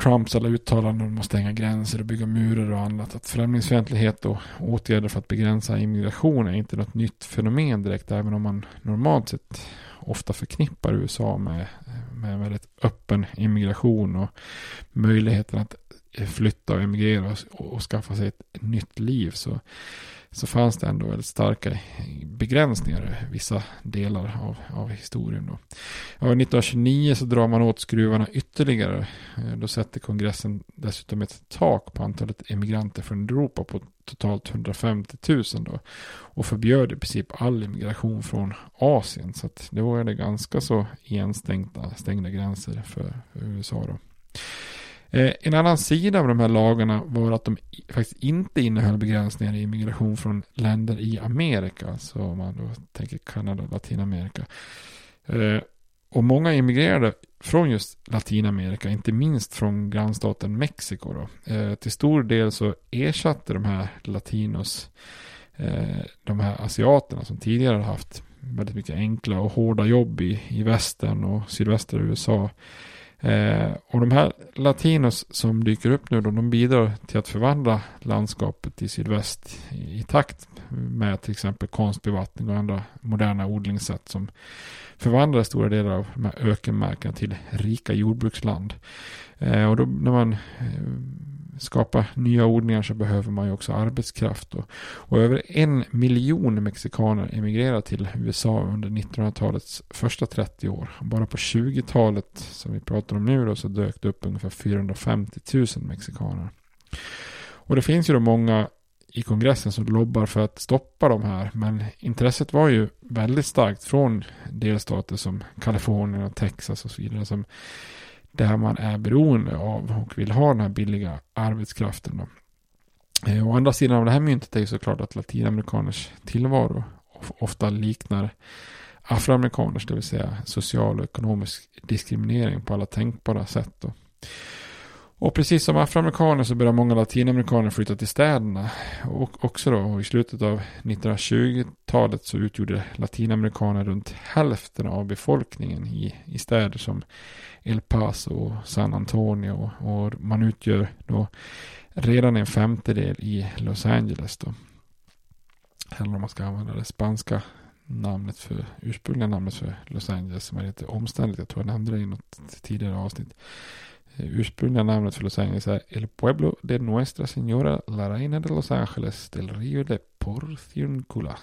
Trumps alla uttalanden om att stänga gränser och bygga murar och annat. Att främlingsfientlighet och åtgärder för att begränsa immigration är inte något nytt fenomen direkt. Även om man normalt sett ofta förknippar USA med, med väldigt öppen immigration och möjligheten att flytta och emigrera och, och skaffa sig ett nytt liv. Så så fanns det ändå väldigt starka begränsningar i vissa delar av, av historien. Då. Ja, 1929 så drar man åt skruvarna ytterligare. Eh, då sätter kongressen dessutom ett tak på antalet emigranter från Europa på totalt 150 000 då. Och förbjöd i princip all immigration från Asien. Så att då är det ganska så enstängda stängda gränser för, för USA då. Eh, en annan sida av de här lagarna var att de faktiskt inte innehöll begränsningar i immigration från länder i Amerika. Så om man då tänker Kanada och Latinamerika. Eh, och många immigrerade från just Latinamerika, inte minst från grannstaten Mexiko. Då. Eh, till stor del så ersatte de här latinos de här asiaterna som tidigare haft väldigt mycket enkla och hårda jobb i, i västern och sydvästra USA Eh, och de här latinos som dyker upp nu då, de bidrar till att förvandla landskapet i sydväst i, i takt med till exempel konstbevattning och andra moderna odlingssätt som förvandlar stora delar av de här ökenmarkerna till rika jordbruksland. Eh, och då när man eh, skapa nya odlingar så behöver man ju också arbetskraft. Och, och över en miljon mexikaner emigrerade till USA under 1900-talets första 30 år. Bara på 20-talet som vi pratar om nu då så dök det upp ungefär 450 000 mexikaner. Och det finns ju då många i kongressen som lobbar för att stoppa de här. Men intresset var ju väldigt starkt från delstater som Kalifornien och Texas och så vidare. Som där man är beroende av och vill ha den här billiga arbetskraften. Då. Eh, å andra sidan av det här myntet är ju såklart att latinamerikaners tillvaro ofta liknar afroamerikaners, det vill säga social och ekonomisk diskriminering på alla tänkbara sätt. Då. Och precis som afroamerikaner så började många latinamerikaner flytta till städerna. Och också då, och i slutet av 1920-talet så utgjorde latinamerikaner runt hälften av befolkningen i, i städer som El Paso och San Antonio. Och man utgör då redan en femtedel i Los Angeles då. Eller om man ska använda det spanska namnet för, ursprungliga namnet för Los Angeles som är lite omständigt. Jag tror jag nämnde det i något tidigare avsnitt. Eh, ursprungliga namnet för Los Angeles är El Pueblo de Nuestra Señora La Reina de Los Angeles del Rio de Porciuncula.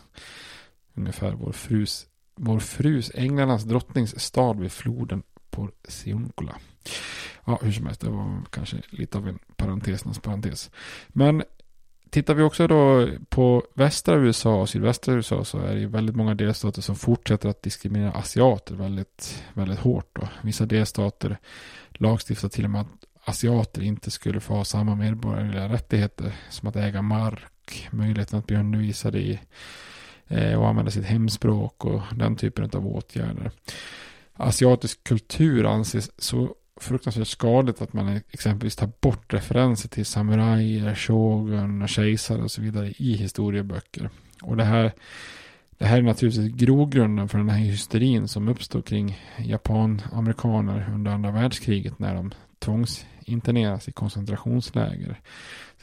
Ungefär vår frus, vår frus, änglarnas drottnings stad vid floden Porciuncula. Ja, hur som helst, det var kanske lite av en parentes, parentes. Men Tittar vi också då på västra USA och sydvästra USA så är det ju väldigt många delstater som fortsätter att diskriminera asiater väldigt, väldigt hårt. Då. Vissa delstater lagstiftar till och med att asiater inte skulle få ha samma medborgerliga rättigheter som att äga mark, möjligheten att bli undervisade i eh, och använda sitt hemspråk och den typen av åtgärder. Asiatisk kultur anses så fruktansvärt skadligt att man exempelvis tar bort referenser till samurajer, shogun, kejsare och så vidare i historieböcker. Och det här, det här är naturligtvis grogrunden för den här hysterin som uppstod kring japanamerikaner under andra världskriget när de tvångsinterneras i koncentrationsläger.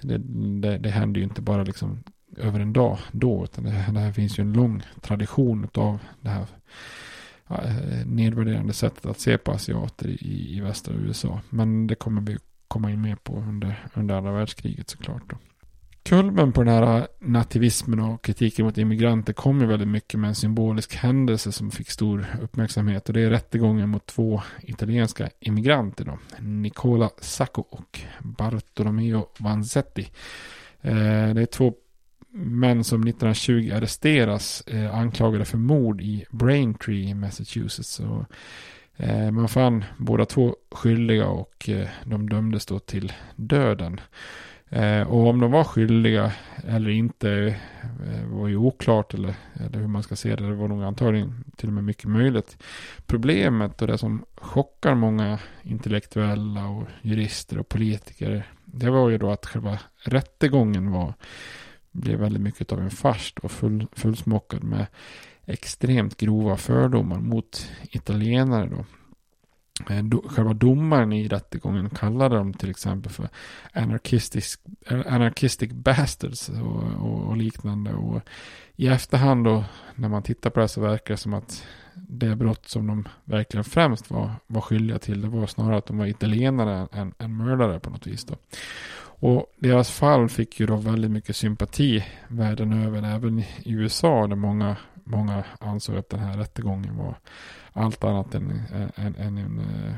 Så det, det, det händer ju inte bara liksom över en dag då, utan det, det här finns ju en lång tradition av det här Eh, nedvärderande sättet att se på asiater i, i västra USA. Men det kommer vi komma in mer på under, under andra världskriget såklart. Då. Kulmen på den här nativismen och kritiken mot immigranter kom ju väldigt mycket med en symbolisk händelse som fick stor uppmärksamhet. Och det är rättegången mot två italienska immigranter då. Nicola Sacco och Bartolomeo Vanzetti. Eh, det är två män som 1920 arresteras eh, anklagade för mord i Braintree i Massachusetts. Så, eh, man fann båda två skyldiga och eh, de dömdes då till döden. Eh, och om de var skyldiga eller inte eh, var ju oklart eller, eller hur man ska se det. Det var nog antagligen till och med mycket möjligt. Problemet och det som chockar många intellektuella och jurister och politiker. Det var ju då att själva rättegången var blev väldigt mycket av en fars och full, fullsmockad med extremt grova fördomar mot italienare då. Eh, själva domaren i rättegången kallade dem till exempel för anarchistic, eh, anarchistic bastards och, och, och, liknande. Och I efterhand då när man tittar på det så verkar det som att det brott som de verkligen främst var, var skyldiga till det var snarare att de var italienare än, än mördare på något vis. Då. Och deras fall fick ju då väldigt mycket sympati världen över, även i USA där många, många ansåg att den här rättegången var allt annat än, än, än en, eh,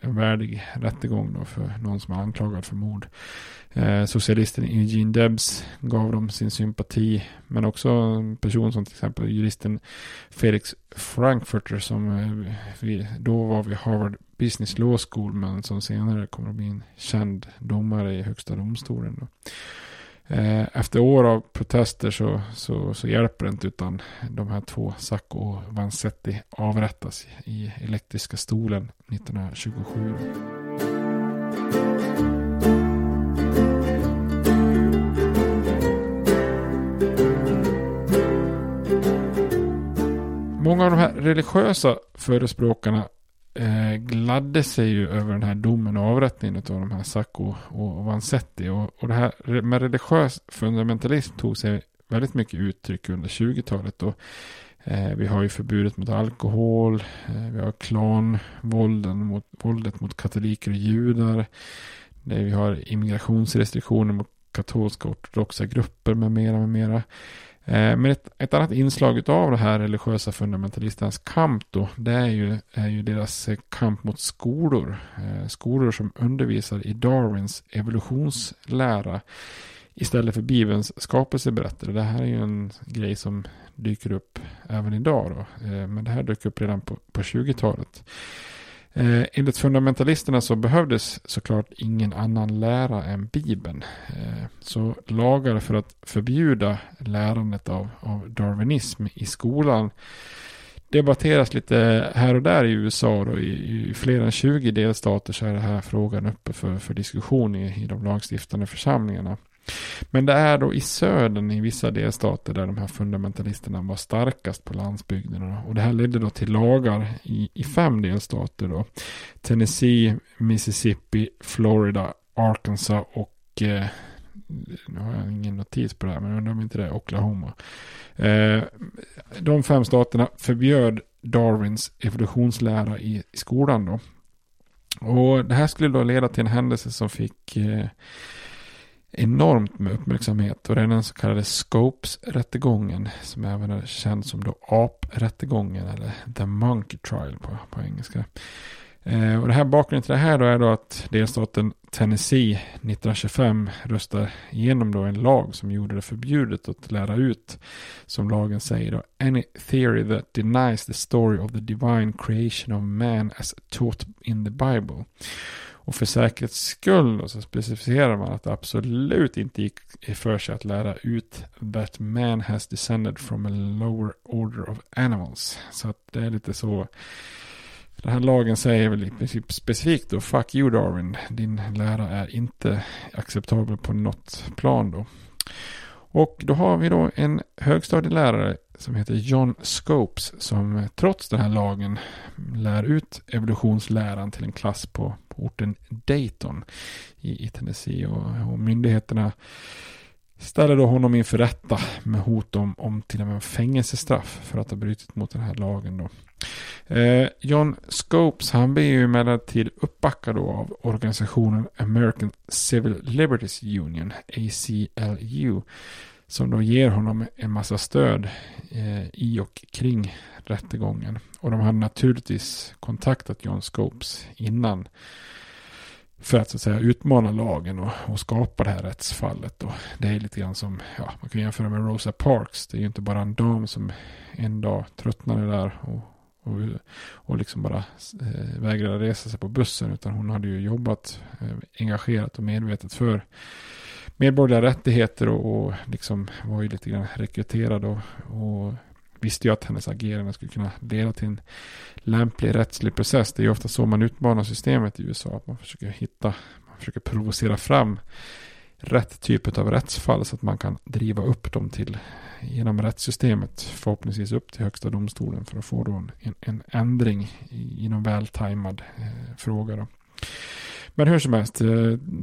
en värdig rättegång då för någon som är anklagad för mord. Eh, socialisten Eugene Debs gav dem sin sympati, men också en person som till exempel juristen Felix Frankfurter som eh, då var vid Harvard Business Law School men som senare kommer att bli en känd domare i högsta domstolen. Då. Eh, efter år av protester så, så, så, hjälper det inte utan de här två, Sacco och Vanzetti, avrättas i elektriska stolen 1927. Många av de här religiösa förespråkarna eh, gladde sig ju över den här domen och avrättningen av de här Sacco och Vanzetti. Och, och det här med religiös fundamentalism tog sig väldigt mycket uttryck under 20-talet. Och, eh, vi har ju förbudet mot alkohol, eh, vi har klanvåldet mot, våldet mot katoliker och judar. vi har immigrationsrestriktioner mot katolska ortodoxa grupper med mera, med mera. Eh, men ett, ett annat inslag av det här religiösa fundamentalisternas kamp då, det är ju, är ju deras eh, kamp mot skolor. Eh, skolor som undervisar i Darwins evolutionslära istället för Bibelns skapelseberättelse. Det här är ju en grej som dyker upp även idag då. Men det här dök upp redan på, på 20-talet. Eh, enligt fundamentalisterna så behövdes såklart ingen annan lära än Bibeln. Eh, så lagar för att förbjuda lärandet av, av darwinism i skolan debatteras lite här och där i USA då, i, i fler än 20 delstater så är den här frågan uppe för, för diskussion i, i de lagstiftande församlingarna. Men det är då i södern i vissa delstater där de här fundamentalisterna var starkast på landsbygden. Och det här ledde då till lagar i, i fem delstater då. Tennessee, Mississippi, Florida, Arkansas och eh, nu har jag ingen notis på det här, men undrar om inte det är Oklahoma. Eh, de fem staterna förbjöd Darwins evolutionslära i, i skolan då. Och det här skulle då leda till en händelse som fick eh, enormt med uppmärksamhet och det är den så kallade Scopes-rättegången som även är känd som då AP-rättegången eller The Monkey Trial på, på engelska. Eh, och det här bakgrunden till det här då är då att delstaten Tennessee 1925 röstar igenom då en lag som gjorde det förbjudet att lära ut, som lagen säger då, any theory that denies the story of the divine creation of man as taught in the Bible. Och för säkerhets skull då, så specificerar man att det absolut inte gick för sig att lära ut that man has descended from a lower order of animals. Så att det är lite så. Den här lagen säger väl i princip specifikt då, fuck you Darwin, din lära är inte acceptabel på något plan då. Och då har vi då en högstadielärare som heter John Scopes som trots den här lagen lär ut evolutionsläran till en klass på, på orten Dayton i, i Tennessee och, och myndigheterna ställer då honom inför rätta med hot om, om till och med fängelsestraff för att ha brutit mot den här lagen då. Eh, John Scopes han blir ju emellertid uppbackad då av organisationen American Civil Liberties Union, ACLU, som då ger honom en massa stöd eh, i och kring rättegången. Och de hade naturligtvis kontaktat John Scopes innan för att så att säga utmana lagen och, och skapa det här rättsfallet. Och det är lite grann som, ja, man kan jämföra med Rosa Parks. Det är ju inte bara en dam som en dag tröttnade där och, och, och liksom bara eh, vägrade resa sig på bussen. Utan hon hade ju jobbat eh, engagerat och medvetet för medborgerliga rättigheter och, och liksom var ju lite grann rekryterad och, och visste ju att hennes agerande skulle kunna leda till en lämplig rättslig process. Det är ju ofta så man utmanar systemet i USA, att man försöker hitta, man försöker provocera fram rätt typ av rättsfall så att man kan driva upp dem till genom rättssystemet förhoppningsvis upp till högsta domstolen för att få då en, en ändring i, någon vältajmad eh, fråga. Då. Men hur som helst, eh,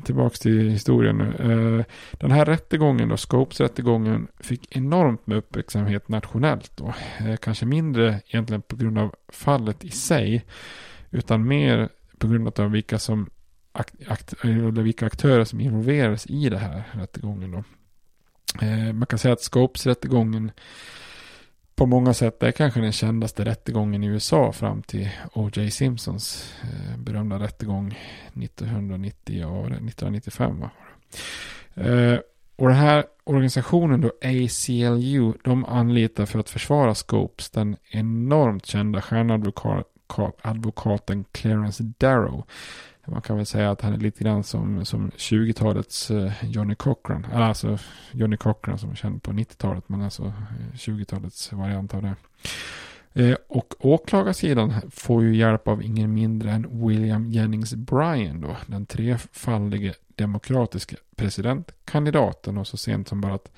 tillbaka till historien nu. Eh, den här rättegången då, Scopes-rättegången, fick enormt med uppmärksamhet nationellt då. Eh, kanske mindre egentligen på grund av fallet i sig, utan mer på grund av vilka som akt, eller vilka aktörer som involverades i det här rättegången då. Eh, man kan säga att Scopes-rättegången på många sätt är kanske den kändaste rättegången i USA fram till O.J. Simpsons eh, berömda rättegång 1990 och 1995. Va? Eh, och den här organisationen då ACLU, de anlitar för att försvara Scopes den enormt kända stjärnadvokaten Clarence Darrow man kan väl säga att han är lite grann som, som 20-talets eh, Johnny Cochran. Alltså Johnny Cochran som är känd på 90-talet men alltså eh, 20-talets variant av det. Eh, och åklagarsidan får ju hjälp av ingen mindre än William Jennings Bryan då, den trefaldige demokratiska presidentkandidaten och så sent som bara ett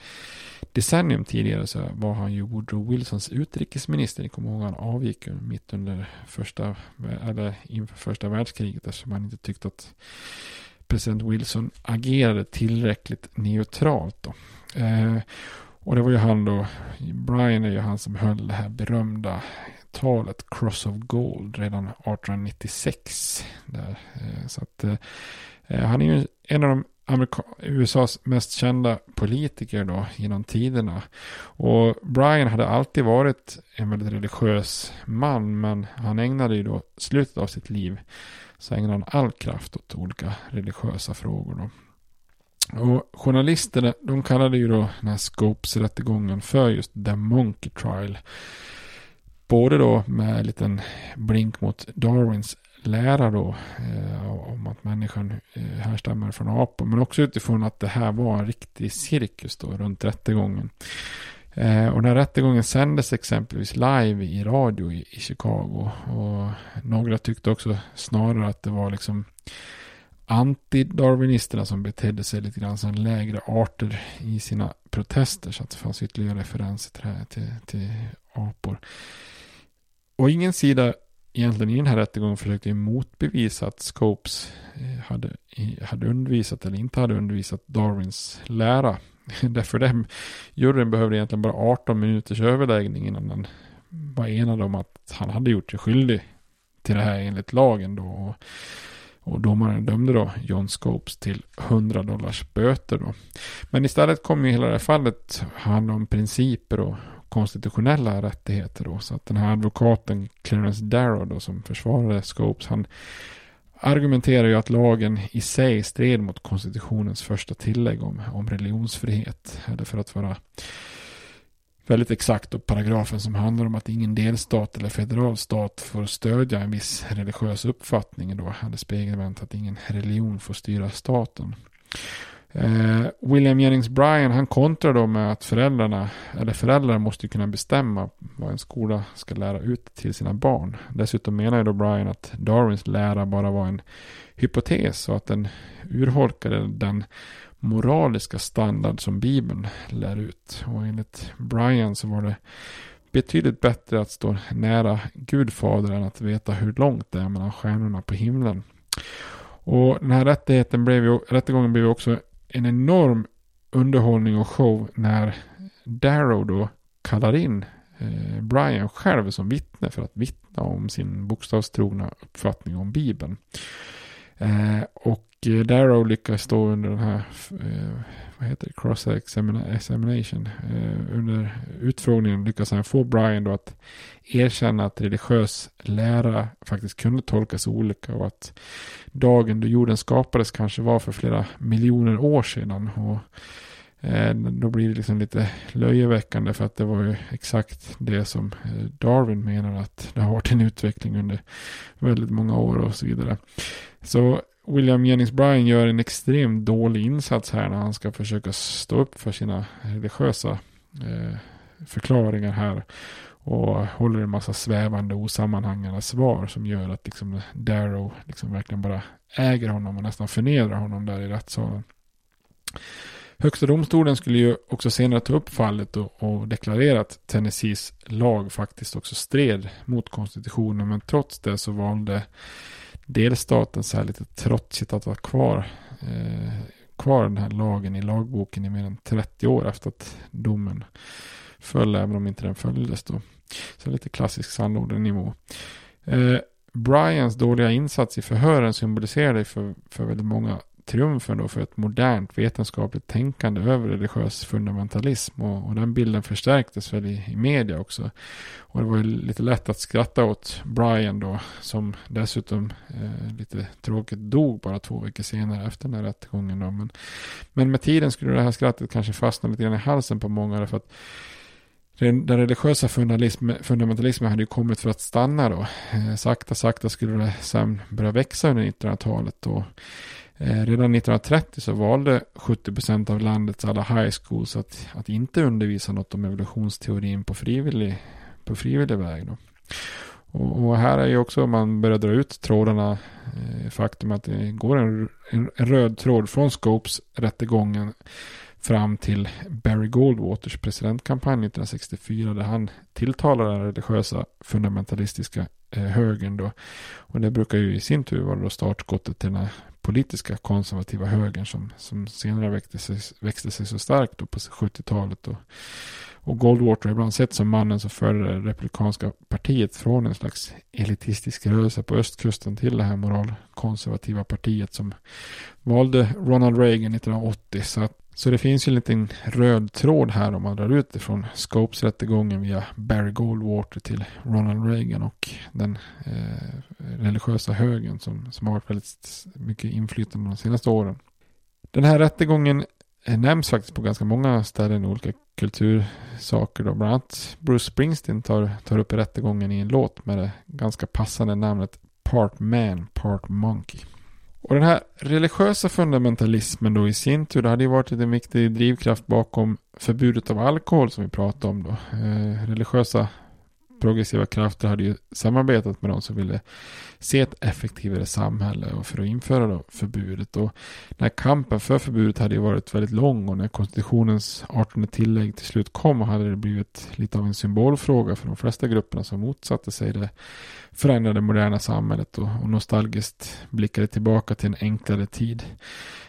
decennium tidigare så var han ju Woodrow Wilsons utrikesminister. Ni kommer ihåg han avgick mitt under första, eller inför första världskriget eftersom han inte tyckte att president Wilson agerade tillräckligt neutralt. Då. Eh, och det var ju han då, Brian är ju han som höll det här berömda talet Cross of Gold redan 1896. Där. Eh, så att, eh, eh, han är ju en av de Amerika USAs mest kända politiker då genom tiderna. Och Brian hade alltid varit en väldigt religiös man men han ägnade ju då slutet av sitt liv så ägnade han all kraft åt olika religiösa frågor då. Och journalisterna de kallade ju då den här Scopes-rättegången för just The Monkey Trial. Både då med en liten blink mot Darwins lära då eh, om att människan eh, härstammar från apor. Men också utifrån att det här var en riktig cirkus då runt rättegången. Eh, och den här rättegången sändes exempelvis live i radio i, i Chicago. Och några tyckte också snarare att det var liksom antidarwinisterna som betedde sig lite grann som lägre arter i sina protester. Så att det fanns ytterligare referenser till, här, till, till apor. Och ingen sida egentligen i den här rättegången försökte ju motbevisa att Scopes eh, hade, hade undervisat eller inte hade undervisat Darwins lära. [laughs] Därför den juryn behövde egentligen bara 18 minuters överläggning innan den var enad om att han hade gjort sig skyldig till det här enligt lagen då. Och, domaren dömde då John Scopes till 100 dollars böter då. Men istället kom ju hela det här fallet handla om principer och konstitutionella rättigheter då. Så att den här advokaten Clarence Darrow då som försvarade Scopes han argumenterar ju att lagen i sig stred mot konstitutionens första tillägg om, om religionsfrihet. Eller för att vara väldigt exakt och paragrafen som handlar om att ingen delstat eller federal stat får stödja en viss religiös uppfattning då hade spegelvänt att ingen religion får styra staten. Eh, William Jennings Bryan han kontrar då med att föräldrarna, eller föräldrar måste kunna bestämma vad en skola ska lära ut till sina barn. Dessutom menar ju då Bryan att Darwins lära bara var en hypotes och att den urholkade den moraliska standard som Bibeln lär ut. Och enligt Brian så var det betydligt bättre att stå nära Gudfader än att veta hur långt det är mellan stjärnorna på himlen. Och den här rättigheten blev ju, rättegången blev också en enorm underhållning och show när Darrow då kallar in eh, Brian själv som vittne för att vittna om sin bokstavstrogna uppfattning om Bibeln. Eh, och eh, Darrow lyckas då under den här eh, vad heter det, cross examination eh, under utfrågningen lyckas han få Brian då att erkänna att religiös lära faktiskt kunde tolkas olika och att dagen då jorden skapades kanske var för flera miljoner år sedan. Och eh, då blir det liksom lite löjeväckande för att det var ju exakt det som eh, Darwin menar att det har varit en utveckling under väldigt många år och så vidare. Så William Jennings Bryan gör en extremt dålig insats här när han ska försöka stå upp för sina religiösa eh, förklaringar här. Och håller en massa svävande osammanhängande svar som gör att liksom Darrow liksom verkligen bara äger honom och nästan förnedrar honom där i rättssalen. Högsta domstolen skulle ju också senare ta upp fallet och, och deklarera att Tennessees lag faktiskt också stred mot konstitutionen men trots det så valde delstaten så här lite trotsigt att vara kvar, eh, kvar den här lagen i lagboken i mer än 30 år efter att domen föll, även om inte den följdes då. Så lite klassisk sandlådenivå. Eh, Brians dåliga insats i förhören symboliserade för, för väldigt många triumfen då för ett modernt vetenskapligt tänkande över religiös fundamentalism. Och, och den bilden förstärktes väl i, i, media också. Och det var ju lite lätt att skratta åt Brian då, som dessutom eh, lite tråkigt dog bara två veckor senare efter den här rättegången. Då. Men, men med tiden skulle det här skrattet kanske fastna lite grann i halsen på många. därför att den, religiösa fundamentalismen hade ju kommit för att stanna då. Eh, sakta, sakta skulle det sen börja växa under 1900-talet. Eh, redan 1930 så valde 70% av landets alla high schools att, att inte undervisa något om evolutionsteorin på frivillig, på frivillig väg. Då. Och, och, här är ju också om man börjar dra ut trådarna eh, faktum att det går en, en, en, röd tråd från Scopes rättegången fram till Barry Goldwaters presidentkampanj 1964 där han tilltalar den religiösa fundamentalistiska eh, högern då. Och det brukar ju i sin tur vara då startskottet till den här politiska konservativa högern som, som senare växte sig, växte sig så starkt då på 70-talet. Och, och Goldwater ibland sett som mannen som förde det republikanska partiet från en slags elitistisk rörelse på östkusten till det här moralkonservativa partiet som valde Ronald Reagan 1980. Så att så det finns ju en liten röd tråd här om man drar ut det från Scopes-rättegången via Barry Goldwater till Ronald Reagan och den eh, religiösa högen som, som har varit väldigt mycket inflytande de senaste åren. Den här rättegången eh, nämns faktiskt på ganska många ställen i olika kultursaker. Då. Bland annat Bruce Springsteen tar, tar upp rättegången i en låt med det ganska passande namnet Part Man, Part Monkey. Och den här religiösa fundamentalismen då i sin tur, det hade ju varit en viktig drivkraft bakom förbudet av alkohol som vi pratade om då. Eh, religiösa progressiva krafter hade ju samarbetat med de som ville se ett effektivare samhälle och för att införa då förbudet. Och den här kampen för förbudet hade ju varit väldigt lång och när konstitutionens 18 tillägg till slut kom hade det blivit lite av en symbolfråga för de flesta grupperna som motsatte sig det förändrade moderna samhället och, och nostalgiskt blickade tillbaka till en enklare tid.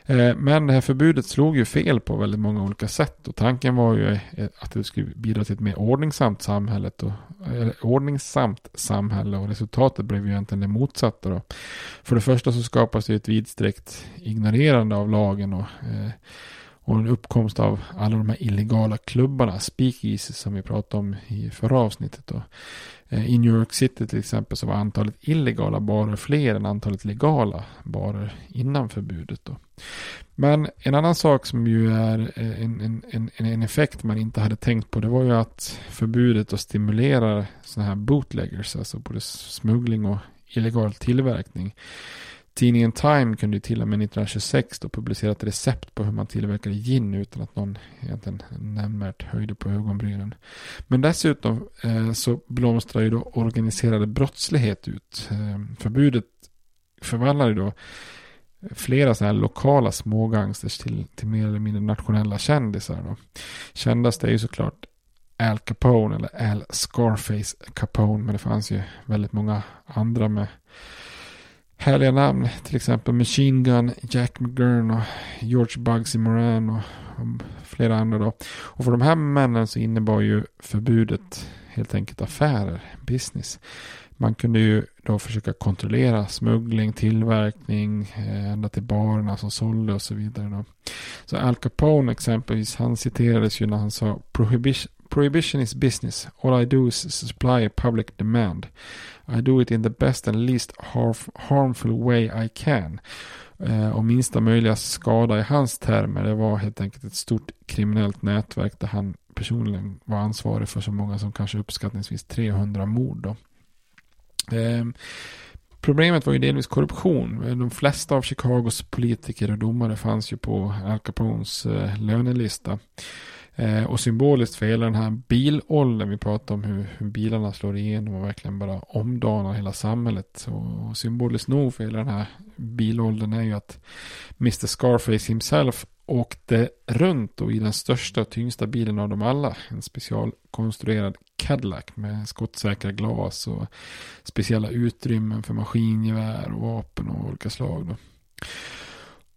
Eh, men det här förbudet slog ju fel på väldigt många olika sätt och tanken var ju eh, att det skulle bidra till ett mer ordningsamt samhälle och, ordningsamt samhälle och resultatet blev ju egentligen det motsatta då. För det första så skapas det ett vidsträckt ignorerande av lagen och eh, och en uppkomst av alla de här illegala klubbarna, speakeasy som vi pratade om i förra avsnittet. Då. Eh, I New York City till exempel så var antalet illegala barer fler än antalet legala barer innan förbudet. Då. Men en annan sak som ju är eh, en, en, en, en effekt man inte hade tänkt på det var ju att förbudet då stimulerar sådana här bootleggers, alltså både smuggling och illegal tillverkning. Tidningen Time kunde till och med 1926 då publicera ett recept på hur man tillverkade gin utan att någon egentligen nämnvärt höjde på ögonbrynen. Men dessutom eh, så blomstrar ju då organiserade brottslighet ut. Eh, förbudet förvandlade då flera sådana här lokala smågangsters till, till mer eller mindre nationella kändisar. Då. Kändast är ju såklart Al Capone eller Al Scarface Capone men det fanns ju väldigt många andra med härliga namn. Till exempel Machine Gun, Jack McGurn och George Bugsy Moran och, och flera andra då. Och för de här männen så innebar ju förbudet helt enkelt affärer, business. Man kunde ju då försöka kontrollera smuggling, tillverkning, eh, ända till barerna som sålde och så vidare. Då. Så Al Capone exempelvis, han citerades ju när han sa Prohibition, Prohibition is business. All I do is supply a public demand. I do it in the best and least harmful way I can. Eh, och minsta möjliga skada i hans termer, det var helt enkelt ett stort kriminellt nätverk där han personligen var ansvarig för så många som kanske uppskattningsvis 300 mord. Då. Ehm, problemet var ju delvis korruption. Eh, de flesta av Chicagos politiker och domare fanns ju på Al Capones eh, lönelista. Eh, och symboliskt för hela den här bilåldern, vi pratar om hur, hur, bilarna slår igenom och verkligen bara omdanar hela samhället. Och, och symboliskt nog för hela den här bilåldern är ju att Mr. Scarface himself åkte runt och i den största och tyngsta bilen av dem alla. En specialkonstruerad Cadillac med skottsäkra glas och speciella utrymmen för maskingevär och vapen och olika slag. Då.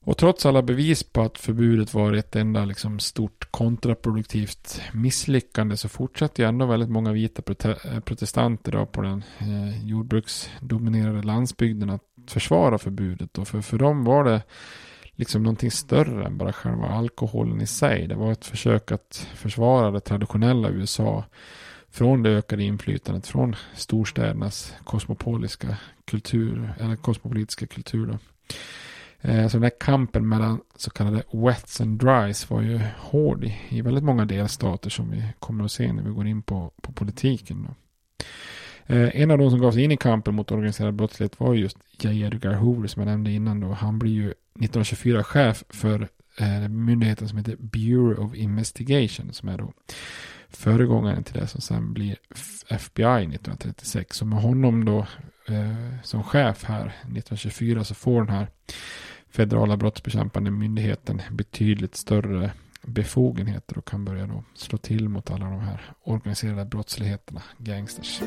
Och trots alla bevis på att förbudet var ett enda liksom stort kontraproduktivt misslyckande så fortsatte ju ändå väldigt många vita prote eh, protestanter då på den eh, jordbruksdominerade landsbygden att försvara förbudet. Och för, för dem var det liksom någonting större än bara själva alkoholen i sig. Det var ett försök att försvara det traditionella USA från det ökade inflytandet från storstädernas kosmopolitiska kultur, eller kosmopolitiska kultur. Då. Eh, så den här kampen mellan så kallade wets and dries var ju hård i, i väldigt många delstater som vi kommer att se när vi går in på, på politiken. Då. Eh, en av de som gav sig in i kampen mot organiserad brottslighet var just J. Edgar Hoover som jag nämnde innan. Då. Han blir ju 1924 chef för eh, myndigheten som heter Bureau of Investigation som är då föregångaren till det som sen blir FBI 1936. Så med honom då eh, som chef här 1924 så får den här federala brottsbekämpande myndigheten betydligt större befogenheter och kan börja då slå till mot alla de här organiserade brottsligheterna, gangsters.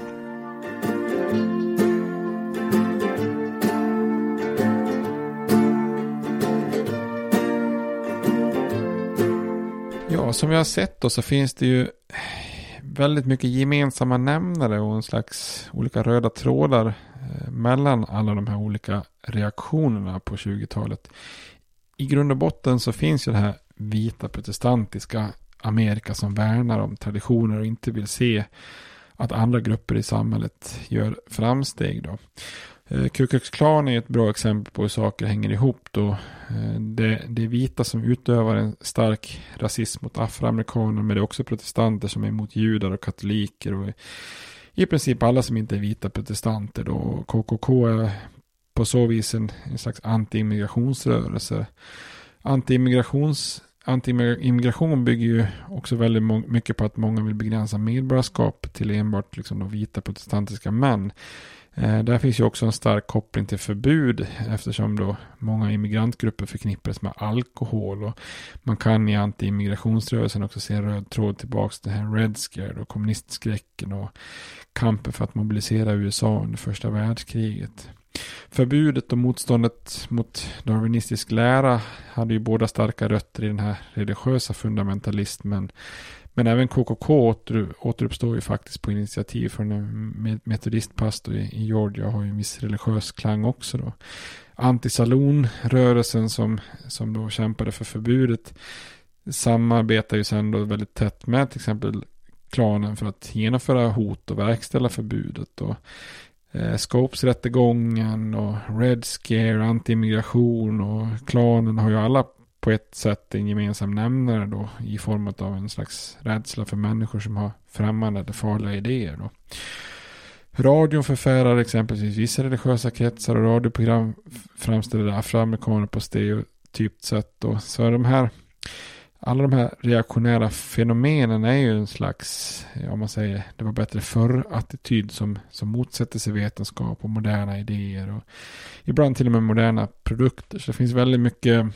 Ja, som vi har sett då så finns det ju väldigt mycket gemensamma nämnare och en slags olika röda trådar eh, mellan alla de här olika reaktionerna på 20-talet. I grund och botten så finns ju det här vita protestantiska Amerika som värnar om traditioner och inte vill se att andra grupper i samhället gör framsteg. Då. Eh, Ku Klux Klan är ett bra exempel på hur saker hänger ihop då. Eh, det, det är vita som utövar en stark rasism mot afroamerikaner men det är också protestanter som är emot judar och katoliker och i princip alla som inte är vita protestanter då. KKK är på så vis en, en slags anti-immigrationsrörelse. Anti-immigrations anti-immigration bygger ju också väldigt mycket på att många vill begränsa medborgarskap till enbart liksom de vita protestantiska män. Eh, där finns ju också en stark koppling till förbud eftersom då många immigrantgrupper förknippades med alkohol och man kan i anti-immigrationsrörelsen också se en röd tråd tillbaka till den här Red Scare och kommunistskräcken och kampen för att mobilisera USA under första världskriget. Förbudet och motståndet mot darwinistisk lära hade ju båda starka rötter i den här religiösa fundamentalismen. Men även KKK åter, återuppstår ju faktiskt på initiativ från en metodistpastor i Georgia har ju en viss religiös klang också då. Antisalonrörelsen som, som då kämpade för förbudet samarbetar ju sen då väldigt tätt med till exempel klanen för att genomföra hot och verkställa förbudet. Och eh, Scopes-rättegången och Red Scare, anti-immigration och klanen har ju alla på ett sätt en gemensam nämnare då i form av en slags rädsla för människor som har främmande eller farliga idéer. Då. Radion förfärar exempelvis vissa religiösa kretsar och radioprogram framställer afroamerikaner på stereotypt sätt. Då. Så de här alla de här reaktionära fenomenen är ju en slags, om man säger, det var bättre förr-attityd som, som motsätter sig vetenskap och moderna idéer och ibland till och med moderna produkter. Så det finns väldigt mycket,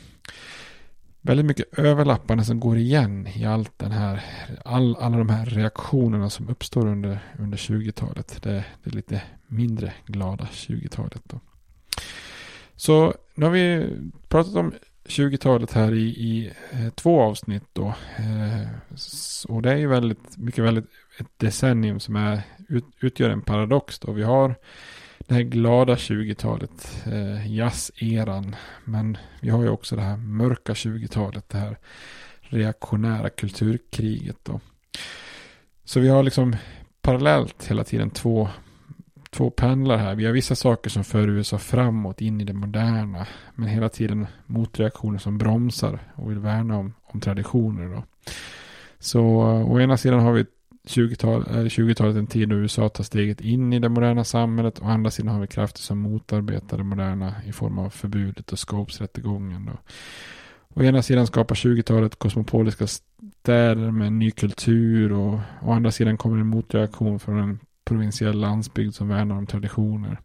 väldigt mycket överlappande som går igen i allt den här, all, alla de här reaktionerna som uppstår under, under 20-talet. Det, det är lite mindre glada 20-talet då. Så nu har vi pratat om 20-talet här i, i eh, två avsnitt då. Eh, och det är ju väldigt mycket väldigt ett decennium som är, ut, utgör en paradox då. Vi har det här glada 20-talet, eh, jazzeran. Men vi har ju också det här mörka 20-talet, det här reaktionära kulturkriget då. Så vi har liksom parallellt hela tiden två två pendlar här. Vi har vissa saker som för USA framåt in i det moderna. Men hela tiden motreaktioner som bromsar och vill värna om, om traditioner. Då. Så eh, å ena sidan har vi 20-talet eh, 20 en tid då USA tar steget in i det moderna samhället. Å andra sidan har vi krafter som motarbetar det moderna i form av förbudet och Scopes-rättegången. Å ena sidan skapar 20-talet kosmopoliska städer med ny kultur och å andra sidan kommer en motreaktion från en provinsiell landsbygd som värnar om traditioner.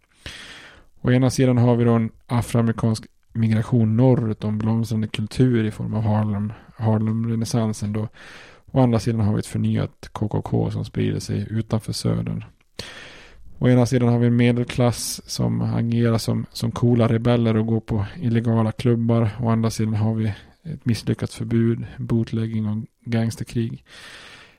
Å ena sidan har vi då en afroamerikansk migration norrut om blomstrande kultur i form av Harlem, Harlem-renässansen då. Å andra sidan har vi ett förnyat KKK som sprider sig utanför södern. Å ena sidan har vi en medelklass som agerar som, som coola rebeller och går på illegala klubbar. Å andra sidan har vi ett misslyckat förbud, bootlegging och gangsterkrig.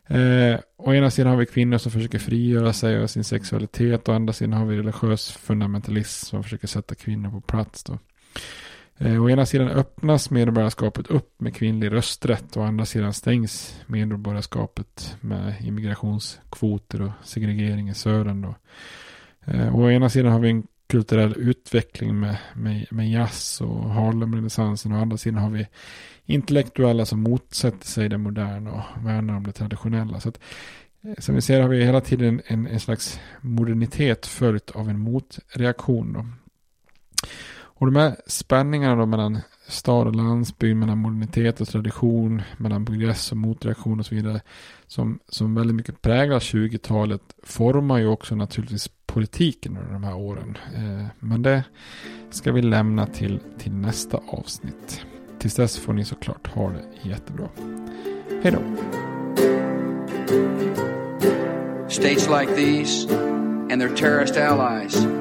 Eh, å ena sidan har vi kvinnor som försöker frigöra sig och sin sexualitet. Å andra sidan har vi religiös fundamentalism som försöker sätta kvinnor på plats. Då. Eh, å ena sidan öppnas medborgarskapet upp med kvinnlig rösträtt. Å andra sidan stängs medborgarskapet med immigrationskvoter och segregering i södern. Då. Eh, å ena sidan har vi en kulturell utveckling med, med, med jazz och Harlem-renässansen. Å andra sidan har vi intellektuella som motsätter sig det moderna och värnar om det traditionella. Så att, eh, som vi ser har vi hela tiden en, en slags modernitet följt av en motreaktion. Då. Och de här spänningarna då mellan stad och landsbygd, mellan modernitet och tradition, mellan progress och motreaktion och så vidare, som, som väldigt mycket präglar 20-talet, formar ju också naturligtvis politiken under de här åren. Eh, men det ska vi lämna till, till nästa avsnitt. Tills dess får ni såklart ha det jättebra. Hej då! States like these and their terrorist allies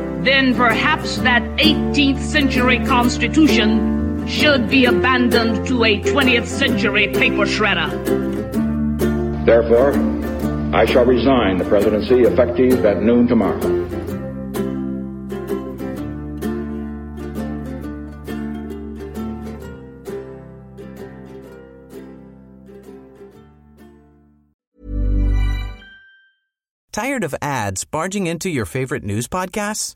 then perhaps that 18th century constitution should be abandoned to a 20th century paper shredder. Therefore, I shall resign the presidency effective at noon tomorrow. Tired of ads barging into your favorite news podcasts?